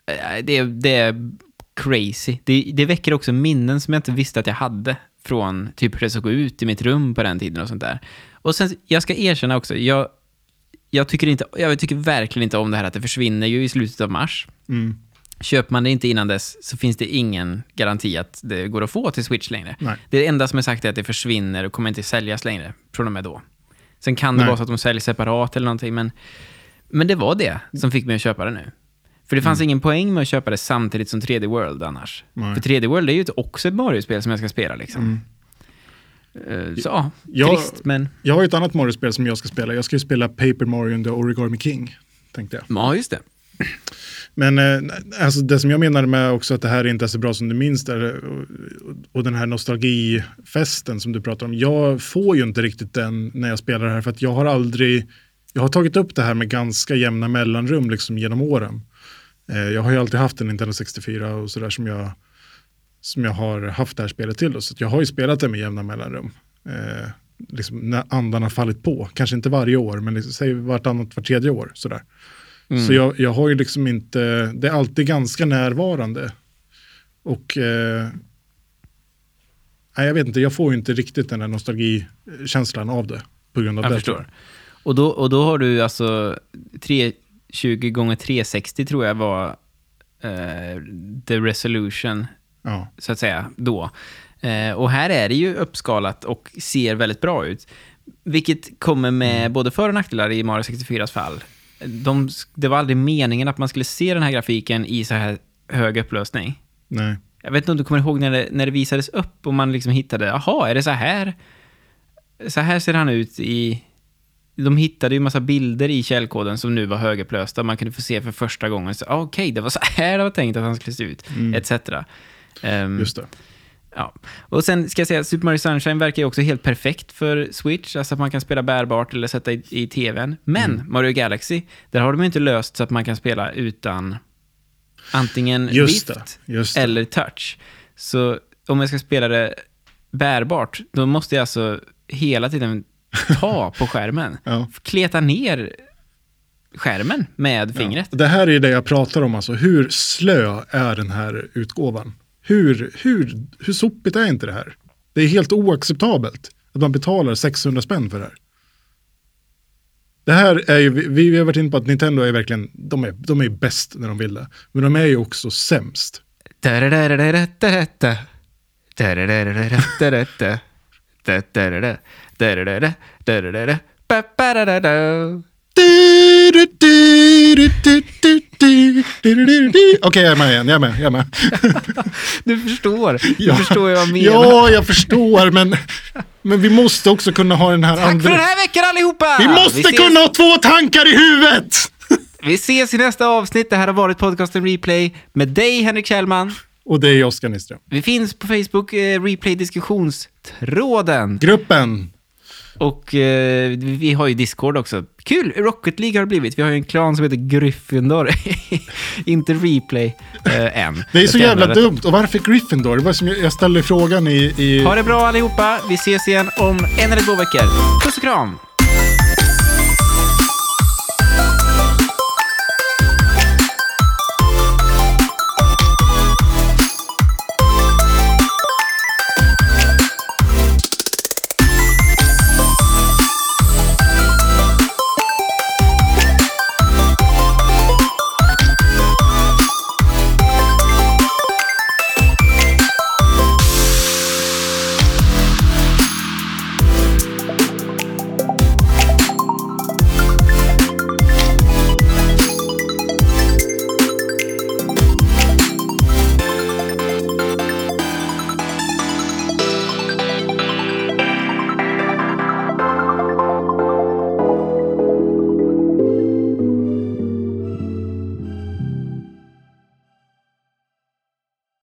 eh, Det, det är crazy. Det, det väcker också minnen som jag inte visste att jag hade från typ hur det såg ut i mitt rum på den tiden och sånt där. Och sen, jag ska erkänna också, jag, jag, tycker inte, jag tycker verkligen inte om det här att det försvinner ju i slutet av mars. Mm, Köper man det inte innan dess så finns det ingen garanti att det går att få till Switch längre. nej. Det enda som är sagt är att det försvinner och kommer inte säljas längre från och med då. Sen kan det Nej. vara så att de säljer separat eller någonting, men, men det var det som fick mig att köpa det nu. För det fanns ingen poäng med att köpa det samtidigt som 3D World annars. Nej. För 3D World är ju också ett Mario-spel som jag ska spela liksom. Eh, Så ja, Jag- trist men... Jag har ju ett annat Mario-spel som jag ska spela. Jag ska ju spela Paper Mario and the Origami King, tänkte jag. Ja, just det. Men eh, alltså det som jag menar med också att det här inte är så bra som du minns där, och, och, och den här nostalgifesten som du pratar om. Jag får ju inte riktigt den när jag spelar det här för att jag har aldrig, jag har tagit upp det här med ganska jämna mellanrum liksom genom åren. Eh, jag har ju alltid haft en Nintendo 64 och sådär som jag, som jag har haft det här spelet till. Då, så jag har ju spelat det med jämna mellanrum. Eh, liksom när andan har fallit på, kanske inte varje år, men liksom, säg vartannat, var tredje år. Sådär. Mm. Så jag, jag har ju liksom inte, det är alltid ganska närvarande. Och eh, nej, jag vet inte, jag får ju inte riktigt den där nostalgikänslan av det. På grund av Jag det. förstår. Och då, och då har du alltså 320 gånger 360 tror jag var eh, the resolution, Ja, så att säga, då. Eh, och här är det ju uppskalat och ser väldigt bra ut. Vilket kommer med både för och nackdelar i Mario 64s fall. De, det var aldrig meningen att man skulle se den här grafiken i så här hög upplösning. nej. Jag vet inte om du kommer ihåg när det, när det visades upp och man liksom hittade, jaha, är det så här? Så här ser han ut i... De hittade ju massa bilder i källkoden som nu var högupplösta. Man kunde få se för första gången. Så, ah, Okej, det var så här det var tänkt att han skulle se ut, etc. Ehm, Just det. Ja. Och sen ska jag säga, Super Mario Sunshine verkar ju också helt perfekt för Switch, alltså att man kan spela bärbart eller sätta i, i tvn. Men Mm. Mario Galaxy, där har de ju inte löst så att man kan spela utan antingen Just det. Just eller touch. Så om jag ska spela det bärbart, då måste jag alltså hela tiden ta på skärmen. Ja. Kleta ner skärmen med fingret. Ja. Det här är det jag pratar om, alltså hur slö är den här utgåvan? Hur, hur, hur sopigt är inte det här? Det är helt oacceptabelt att man betalar 600 spänn för det här. Det här är ju, vi, vi har varit inne på att Nintendo är verkligen, de är, de är bäst när de vill det. Men de är ju också sämst. [laughs] Okej, jag är med igen, jag är med, jag är med. [laughs] du förstår, ja. du förstår vad jag menar. Ja, jag förstår, men, men vi måste också kunna ha den här Tack andra... Tack för den här veckan allihopa! Vi måste vi kunna ha två tankar i huvudet! vi ses i nästa avsnitt. Det här har varit podcasten Replay med dig, Henrik Kjellman. Och dig Oskar Nyström. Vi finns på Facebook, eh, Replay Diskussionstråden. Gruppen. Och eh, vi har ju Discord också. Kul! Rocket League har det blivit. Vi har ju en klan som heter Gryffindor. [laughs] Inte Replay eh, än. Det är så jävla dumt. Och varför Gryffindor? Det var som jag jag ställde frågan i... i... Ha det bra allihopa. Vi ses igen om en eller två veckor. Puss och kram!